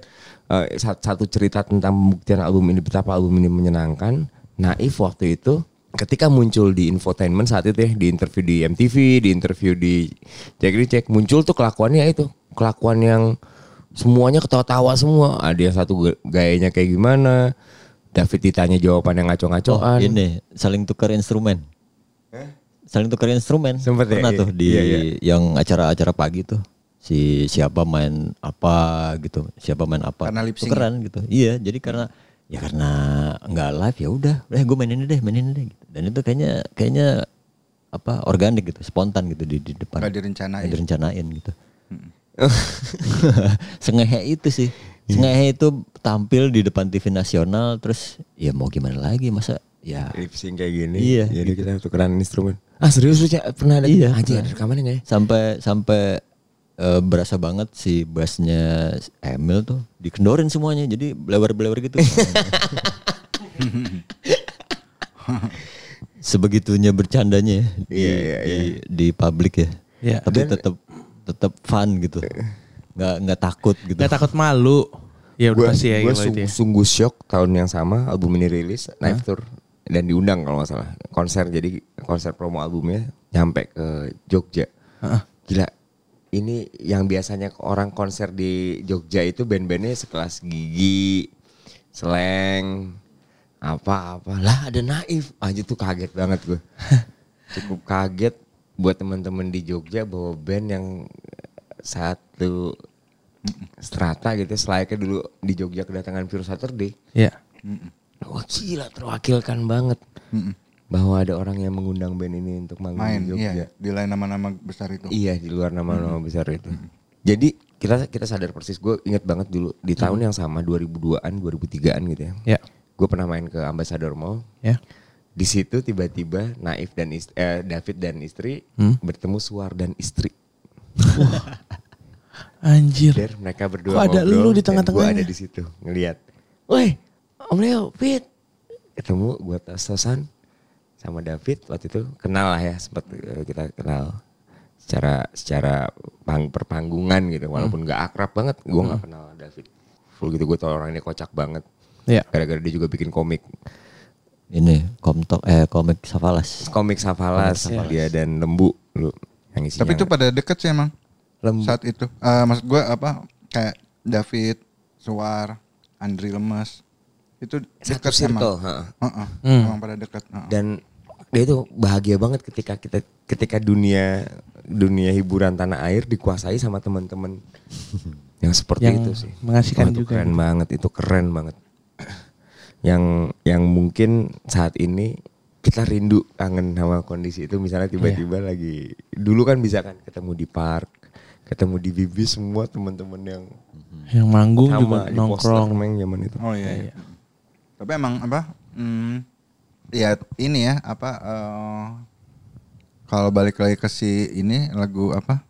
sat- satu cerita tentang pembuktian album ini betapa album ini menyenangkan. Naif waktu itu ketika muncul di infotainment saat itu ya di interview di MTV di interview di Cek muncul tuh kelakuannya itu kelakuan yang semuanya ketawa-tawa semua ada yang satu ga- gayanya kayak gimana David ditanya jawaban yang Oh, ngaco-ngacoan ini saling tukar instrumen. Saling tukar instrumen. Sempet ya? Pernah Iya. tuh di Iya, iya. yang acara-acara pagi tuh. Si siapa main apa gitu, siapa main apa. Karena sync Tukeran gitu. Iya, jadi karena ya karena nggak live ya udah, eh gue main ini deh, main ini deh gitu. Dan itu kayaknya kayaknya apa organik gitu, spontan gitu di, di depan. Nggak direncanain. Nggak direncanain gitu. Sengehe itu sih. Sengehe itu tampil di depan TV nasional terus ya mau gimana lagi masa ya lip sync kayak gini Iya, jadi kita tukeran instrumen ah serius lu pernah ada Iya. aja ada rekamannya nggak ya sampai sampai eh, berasa banget si bassnya Emil tuh dikendorin semuanya jadi belewer-belewer gitu. Sebegitunya bercandanya ya di, Iya, iya, di, di publik ya. Iya. Tapi tetap tetap fun gitu. Nggak nggak takut gitu. Gak takut malu. Ya udah Gue pasti ya gue kalau itu ya. sungguh shock tahun yang sama album ini rilis Knife Tour dan diundang kalau nggak salah konser jadi konser promo albumnya nyampe ke Jogja. Gila. Ini yang biasanya orang konser di Jogja itu band-bandnya sekelas Gigi, Slang, apa-apa. Lah ada Naif. Aja tuh kaget banget gue. Cukup kaget buat teman-teman di Jogja bahwa band yang satu strata gitu selayaknya dulu di Jogja kedatangan Pure Saturday. Iya. Wah gila terwakilkan banget. Bahwa ada orang yang mengundang band ini untuk manggung Main, di Jogja. iya. Di lain nama-nama besar itu. Iya di luar nama-nama besar itu. Jadi kita kita sadar persis. Gue inget banget dulu di tahun yang sama 2002-an, 2003-an gitu ya. Ya. Gue pernah main ke Ambassador Mall. Ya. Di situ tiba-tiba Naif dan ist- eh, David dan istri bertemu Suar dan istri. Anjir. Der, mereka berdua Kok ada ngobrol lu di dan tengah-tengahnya? Gue ada di situ ngelihat. Woi, Om Leo, Fit. Ketemu gue tos-tosan sama David waktu itu kenal lah ya sempat eh, kita kenal secara secara pang, perpanggungan gitu walaupun nggak akrab banget gue nggak kenal David full gitu gue tau orang ini kocak banget Ya. gara-gara dia juga bikin komik Ini komtok eh komik Savalas. komik Savalas dia dan Lembu lu yang isinya Tapi itu pada deket sih emang. Lembu Saat itu. Eh, maksud gue apa kayak David, Suar, Andri Lemes. Itu satu deket circle emang. heeh. Heeh, Emang pada deket. heeh. dan dia itu bahagia banget ketika kita ketika dunia dunia hiburan tanah air dikuasai sama teman-teman yang seperti Yang itu sih mengasihkan Wah, itu juga keren gitu. banget itu keren banget yang yang mungkin saat ini kita rindu kangen sama kondisi itu misalnya tiba-tiba lagi dulu kan bisa kan ketemu di park ketemu di bibi semua teman-teman yang Yang manggung juga sama di poster nongkrong. meng zaman itu Oh iya. iya. Tapi emang apa? Hmm, ya ini ya apa? eh, kalau balik lagi ke si ini lagu apa?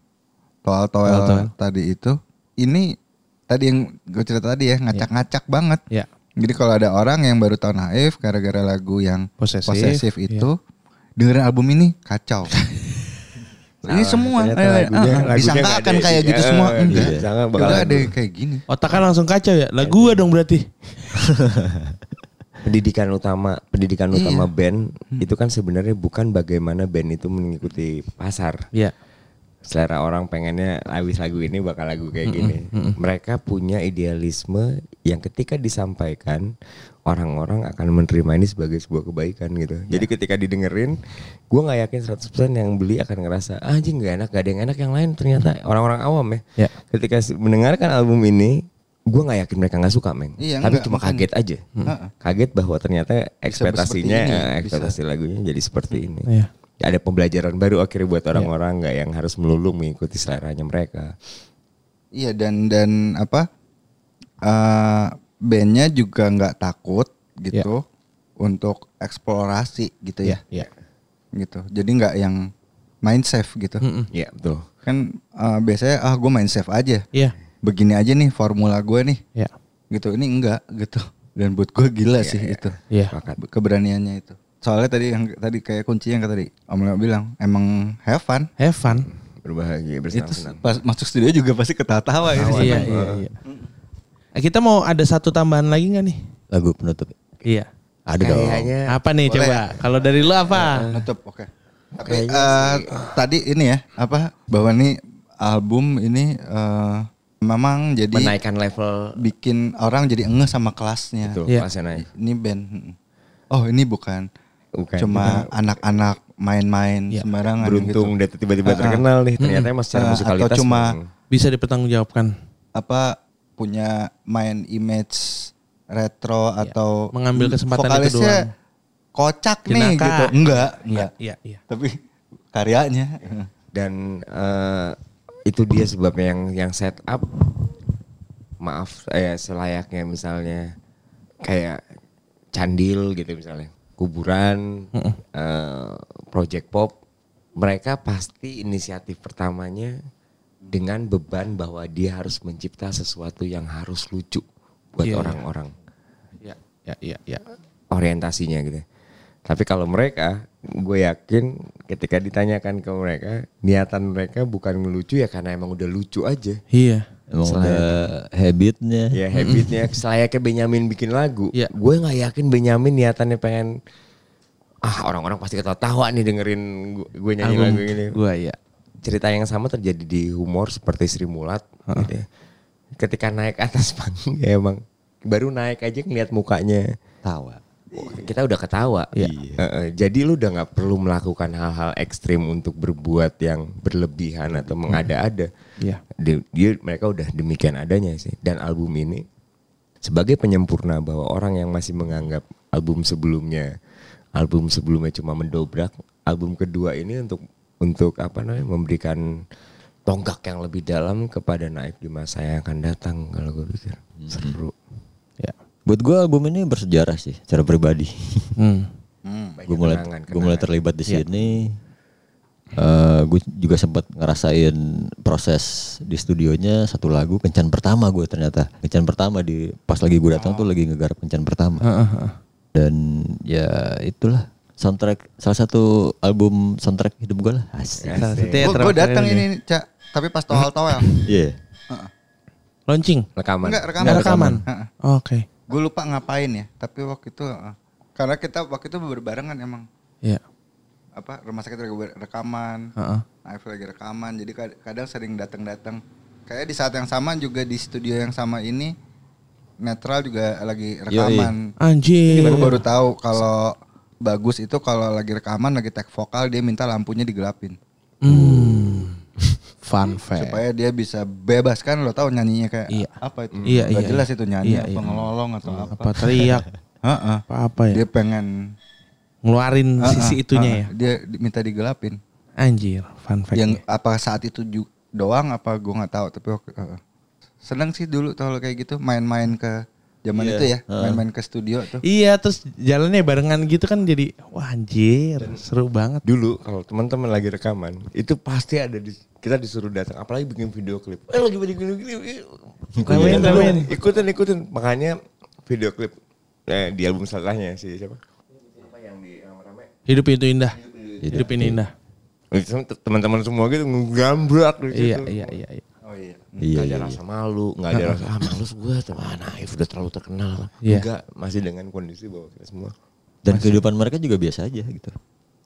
Toal Toel. tadi itu, ini tadi yang gue cerita tadi ya ngacak-ngacak banget. Ya. Jadi kalau ada orang yang baru tahu naif gara-gara lagu yang Posesif, posesif, iya. itu, dengerin album ini kacau. ini semua eh, eh, nggak akan kayak gitu Eh, semua iya. enggak. Enggak ada kayak gini. Otak kan langsung kacau ya. Lagu gua dong berarti. pendidikan utama pendidikan Iya. utama band Hmm. itu kan sebenarnya bukan bagaimana band itu mengikuti pasar Iya. selera orang pengennya habis lagu ini bakal lagu kayak gini. Mereka punya idealisme yang ketika disampaikan orang-orang akan menerima ini sebagai sebuah kebaikan gitu. Jadi ketika didengerin, gua nggak yakin 100% yang beli akan ngerasa "Ah, anjing nggak enak, gak ada yang enak yang lain ternyata orang-orang awam ya. Ya. Ketika mendengarkan album ini, gua nggak yakin mereka nggak suka meng. Iya, Tapi cuma makanya. kaget aja. Kaget bahwa ternyata ekspektasinya, ini, eh, bisa. ekspektasi lagunya jadi seperti ini Iya. ada pembelajaran baru akhirnya buat orang-orang nggak yang harus melulu mengikuti seleranya mereka. Iya dan dan apa eh bandnya juga nggak takut gitu untuk eksplorasi gitu ya, Iya. gitu. Jadi nggak yang main safe gitu. Iya betul. Kan eh, biasanya ah gue main safe aja. Iya. Begini aja nih formula gue nih, Iya. gitu. Ini enggak gitu. Dan buat gue gila sih itu Iya. Sepakat. keberaniannya itu. Soalnya tadi yang tadi kayak kuncinya yang tadi Om Leo bilang emang have fun. Have fun. Berbahagia Itu bersenang-senang. pas masuk studio juga pasti ketawa-tawa ya. Iya, iya, iya. Eh, kita mau ada satu tambahan lagi nggak nih? Lagu penutup. Iya. Ada dong. Kayaknya Apa nih Boleh. coba? Kalau dari lu apa? Nutup, oke. Tapi eh, tadi ini ya apa bahwa nih album ini eh, memang jadi menaikkan level bikin orang jadi engeh sama kelasnya. itu Iya. kelasnya naik. Ini band. Oh ini bukan. Bukan. Cuma anak-anak main-main Iya. sembarangan beruntung gitu. dia tiba-tiba ah. terkenal nih. Ternyata emang secara Ah, musikalitas atau cuma memang- Bisa dipertanggungjawabkan. apa punya main image retro atau Iya. Mengambil kesempatan itu doang. kocak nih Jenaka. gitu. Enggak, enggak. Iya, iya. Tapi karyanya. dan eh, itu dia sebabnya yang yang set up maaf eh selayaknya misalnya kayak candil gitu misalnya kuburan eh, project pop mereka pasti inisiatif pertamanya dengan beban bahwa dia harus mencipta sesuatu yang harus lucu buat Iya, iya. orang-orang Iya, iya, iya, iya. orientasinya gitu. Tapi kalau mereka, gue yakin ketika ditanyakan ke mereka, niatan mereka bukan ngelucu ya karena emang udah lucu aja. Iya. Emang Selain- udah habitnya. Ya habitnya selayaknya Benyamin bikin lagu. Iya. Gue nggak yakin Benyamin niatannya pengen ah orang-orang pasti ketawa nih dengerin gue, gue nyanyi Album lagu ini. Gua iya. Cerita yang sama terjadi di humor seperti Sri Mulat. gitu ya. Ketika naik atas panggung ya emang baru naik aja ngeliat mukanya Tawa. Kita udah ketawa. Iya. Heeh, jadi lu udah nggak perlu melakukan hal-hal ekstrim untuk berbuat yang berlebihan atau mengada-ada. Iya. Dia, dia- mereka udah demikian adanya sih. Dan album ini sebagai penyempurna bahwa orang yang masih menganggap album sebelumnya album sebelumnya cuma mendobrak, album kedua ini untuk untuk apa namanya memberikan tonggak yang lebih dalam kepada Naif di masa yang akan datang kalau gue pikir seru. Ya. Buat gue album ini bersejarah sih, secara pribadi. Hmm. Banyak gue mulai gue mulai terlibat di sini. Eh gue juga sempat ngerasain proses di studionya satu lagu kencan pertama gue ternyata kencan pertama di pas lagi gue datang tuh lagi ngegarap kencan pertama dan ya itulah soundtrack salah satu album soundtrack hidup gue lah asik satu Gue ya, datang ini. ini, Cak, tapi pas toal-toal. iya Launching. Rekaman. Enggak, rekaman. Enggak rekaman. Heeh. Oke. Gue lupa ngapain ya, tapi waktu itu heeh. karena kita waktu itu berbarengan emang Iya. apa rumah sakit lagi rekaman. Naif lagi rekaman, jadi kad- kadang sering datang-datang. Kayak di saat yang sama juga di studio yang sama ini netral juga lagi rekaman. Anjir. Gue baru tahu kalau bagus itu kalau lagi rekaman lagi tag vokal dia minta lampunya digelapin Hmm. Fun fact. supaya dia bisa bebas kan lo tahu nyanyinya kayak Iya. apa itu Iya, Nggak iya, jelas iya. itu nyanyi Iya, apa iya. ngelolong atau apa Apa teriak. Heeh. Apa-apa ya? Dia pengen Ngeluarin sisi itunya ya. Dia di- minta digelapin. Anjir, fun fact. Yang apa saat itu doang apa gua nggak tahu tapi heeh. seneng sih dulu kalau kayak gitu main-main ke zaman Iya, itu ya, main-main ke studio tuh. Iya, terus jalannya barengan gitu kan jadi wah anjir, seru banget. Dulu kalau teman-teman lagi rekaman, itu pasti ada di kita disuruh datang apalagi bikin video klip. Eh lagi bikin video klip. Ramein, ikutin. Ikutin, ikutin. Makanya video klip eh, di album setelahnya si siapa? Apa yang di? Hidup itu indah. Hidup ini indah. Itu Teman-teman semua gitu ngegambrak di situ. Iya, iya, iya, iya. Oh iya. Iya, Gak ada iya, rasa malu, gak ada rasa ah males gue teman Naif udah terlalu terkenal. Iya. Enggak, masih dengan kondisi bahwa kita semua Dan kehidupan mereka juga biasa aja gitu.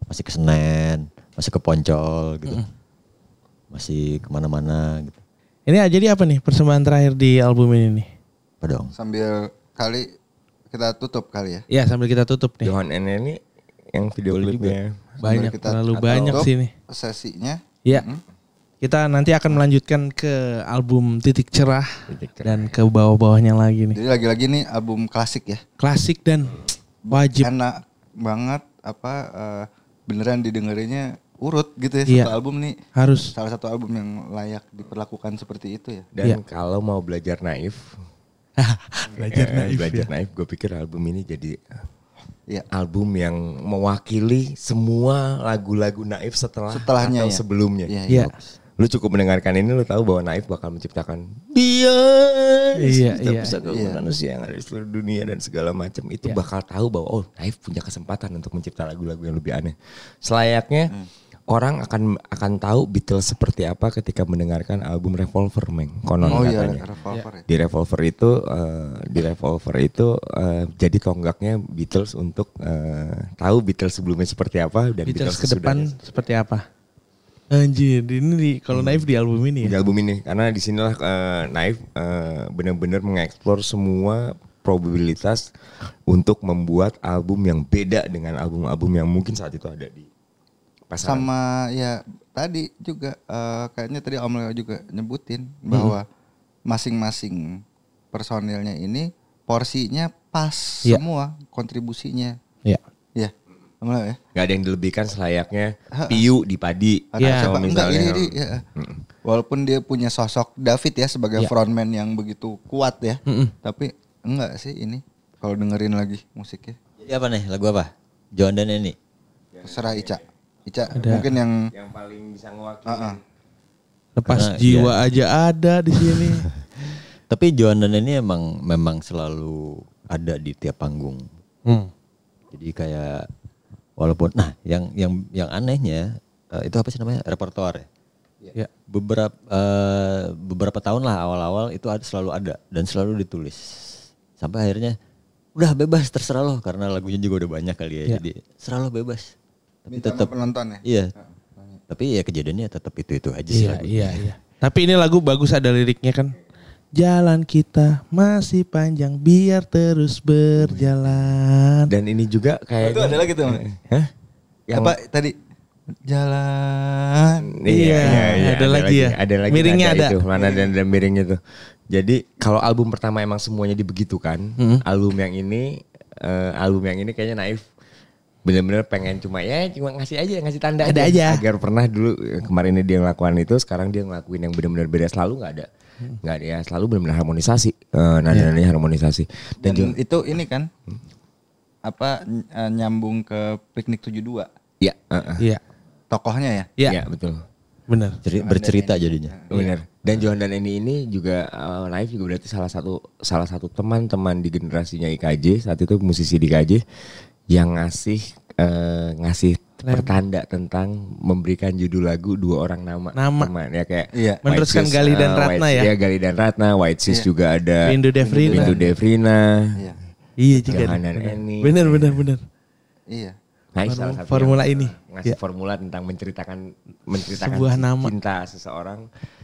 Masih ke Senen, masih ke Poncol gitu. Masih ke mana-mana gitu. Ini ah, jadi apa nih persembahan terakhir di album ini nih? Apa dong? Sambil kali kita tutup kali ya. Ya sambil kita tutup nih. Johan N ini yang video klipnya. Banyak, terlalu banyak sih nih. Sesinya. Ya. Kita nanti akan melanjutkan ke album Titik Cerah Titik Cerah. dan ke bawah-bawahnya lagi nih. Jadi lagi-lagi nih album klasik ya. Klasik dan wajib. Enak banget apa eh, beneran didengerinnya urut gitu ya Iya. satu album nih. Harus. Salah satu album yang layak diperlakukan seperti itu ya. Dan Iya. kalau mau belajar naif, Belajar eh, naif belajar ya. naif, gue pikir album ini jadi Iya. album yang mewakili semua lagu-lagu naif setelah Setelahnya atau ya. sebelumnya. Iya, Iya. Lu cukup mendengarkan ini lu tahu bahwa Naif bakal menciptakan dia Iya, iya. pusaka Iya. manusia yang ada di seluruh dunia dan segala macam itu Iya. bakal tahu bahwa oh Naif punya kesempatan untuk mencipta lagu-lagu yang lebih aneh. Selayaknya Hmm. orang akan akan tahu Beatles seperti apa ketika mendengarkan album Revolver, Meng. Konon Oh iya, katanya. revolver ya. Di Revolver itu eh, di Revolver itu eh, jadi tonggaknya Beatles untuk eh, tahu Beatles sebelumnya seperti apa dan Beatles Beatles, ke depan seperti apa? Anjir, ini di, kalau naif di album ini di ya. album ini karena di sinilah uh, Naif uh, benar-benar mengeksplor semua probabilitas untuk membuat album yang beda dengan album-album yang mungkin saat itu ada di pasaran. Sama ya tadi juga eh, kayaknya tadi Om Leo juga nyebutin bahwa masing-masing personilnya ini porsinya pas Iya. semua kontribusinya. Ya. Ya. Ya. Gak ada yang dilebihkan selayaknya piu di padi. Iya. Enggak ini, misalnya- ini, ya. Walaupun dia punya sosok David ya sebagai Iya. frontman yang begitu kuat ya. Mm-mm. Tapi enggak sih ini kalau dengerin lagi musiknya. Jadi apa nih lagu apa? Johan dan Eni. Terserah Ica. Ica Ada. mungkin yang yang paling bisa ngewakili. Heeh. Lepas Karena, jiwa aja ada di sini. Tapi Johan dan Eni emang memang selalu ada di tiap panggung. Hmm. Jadi kayak walaupun nah yang yang yang anehnya eh, itu apa sih namanya repertoar ya. Ya. Beberapa eh, beberapa tahun lah awal-awal itu ada selalu ada dan selalu ditulis sampai akhirnya udah bebas terserah loh karena lagunya juga udah banyak kali ya Ya. jadi serah lo bebas tapi Minta tetap penonton ya. iya tapi ya kejadiannya tetap itu itu aja sih Iya, iya, iya. Tapi ini lagu bagus ada liriknya kan. Jalan kita masih panjang biar terus berjalan. Dan ini juga kayak Itu ada lagi tuh. Hah? Yang Apa tadi? Jalan. Iya, iya, iya, ada lagi ya. Ada lagi Miringnya ada. Itu, mana dan, dan miringnya tuh. Jadi kalau album pertama emang semuanya dibegitukan, Hmm. album yang ini eh, album yang ini kayaknya naif bener-bener pengen cuma ya cuma ngasih aja ngasih tanda Ada aja. agar pernah dulu kemarin ini dia ngelakuin itu sekarang dia ngelakuin yang bener-bener beda selalu nggak ada. Nggak ya selalu bener-bener harmonisasi eh, nada-nadanya harmonisasi dan, Dan juga itu ini kan apa ny- eh, nyambung ke piknik 72 ya eh, eh. Iya. tokohnya ya. Iya, ya betul bener. Ceri- bercerita jadinya Benar. Dan Johan dan Eni ini juga uh, Naif juga berarti salah satu salah satu teman-teman di generasinya IKJ saat itu musisi di IKJ yang ngasih eh, ngasih pertanda tentang memberikan judul lagu dua orang nama Nama. teman ya kayak Iya. White Meneruskan Gali dan eh, Ratna White- ya. Iya Gali dan Ratna, White Shoes juga ada Windu Devrina. Windu Devrina. Iya. Iya juga. Johan dan bener. Eni. Bener, bener. Iya. Naif Formula- salah satu formula yang, ini. ngasih Ya. formula tentang menceritakan menceritakan Sebuah nama. cinta seseorang.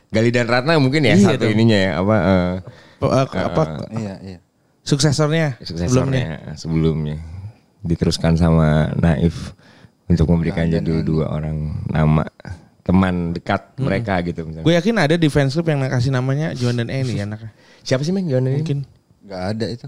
Gali dan Ratna mungkin ya Iya satu dong. ininya ya apa eh, Apa, apa Iya, iya. suksesornya sebelumnya? suksesornya sebelumnya diteruskan sama Naif untuk memberikan judul dua orang nama teman dekat mereka gitu misalnya. Gue yakin ada di fans club yang kasih namanya Johan dan Eni anaknya. Siapa sih men Johan ini? Mungkin Gak ada itu.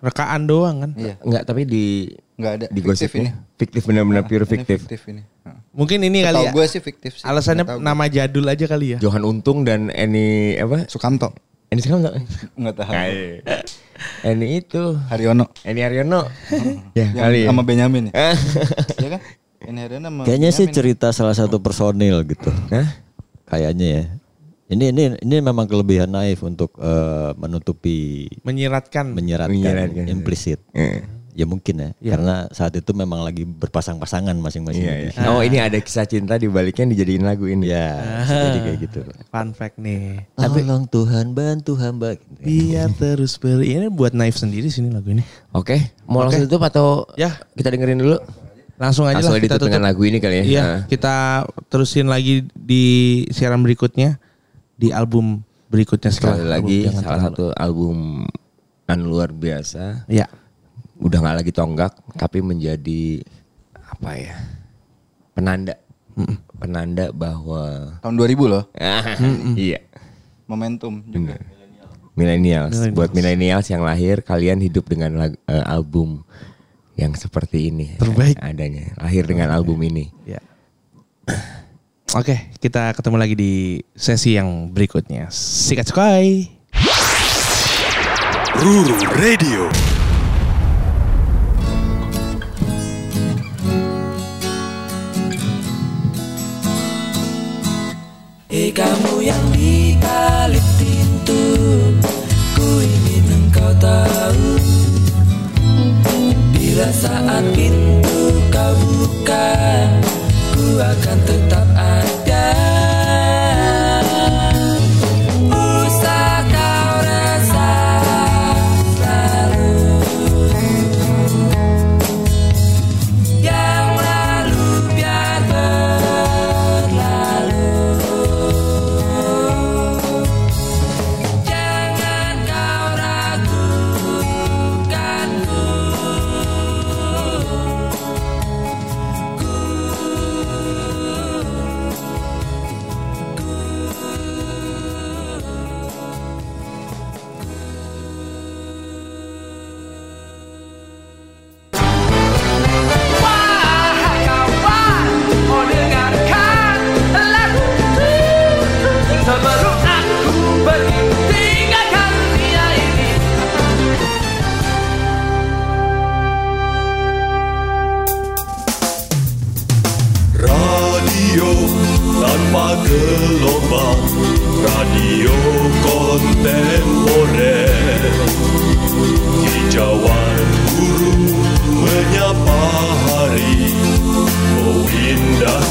Rekaan doang kan. Iya. Enggak, tapi di Nggak ada. di Fiktif ini. Fiktif benar-benar pure fiktif. fiktif ini. Mungkin ini kali ya. gue sih fiktif sih. Alasannya Nggak nama jadul aja kali ya. Johan Untung dan Eni apa? gue. Sukamto. Eni sekarang enggak? Nggak tahu. Nah, iya. Eni itu. Haryono. Eni Aryono. ya, Yang kali ya. sama Benyamin ya. Iya kan? Kayaknya sih cerita salah satu personil gitu. Hah? Kayaknya ya. Ini ini ini memang kelebihan naif untuk eh, menutupi Menyiratkan. menyeratkan, Menyeratkan. implisit. Eh. Ya mungkin ya, karena saat itu memang lagi berpasang-pasangan masing-masing. Iya, iya. Oh, ini ada kisah cinta di baliknya dijadiin lagu ini. Ya, jadi kayak gitu. Fun fact nih. Tolong Tuhan bantu hamba. Biar terus beri. Ini buat Naif sendiri sini lagu ini. Oke, mau langsung tutup atau Ya. kita dengerin dulu? Langsung aja Langsung lah kita ditutup tutup. dengan lagu ini kali ya. Iya, Nah. kita terusin lagi di siaran berikutnya di album berikutnya Sekali setelah lagi album salah Terlalu. satu album an luar biasa. Ya. Udah nggak lagi tonggak, tapi menjadi apa ya? Penanda, penanda bahwa Tahun 2000 loh. iya. Momentum juga. Millennials. Buat millennials yang lahir, kalian hidup dengan lag- eh, album yang seperti ini. Terbaik. Adanya. Lahir dengan album ini. Ya. Oke, kita ketemu lagi di sesi yang berikutnya. Sikat sukai. Ruru Radio. Eh kamu yang di balik pintu Ku ingin engkau tahu Bila saat pintu kau buka Ku akan tetap ada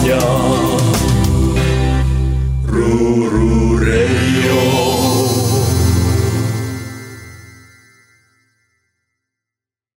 家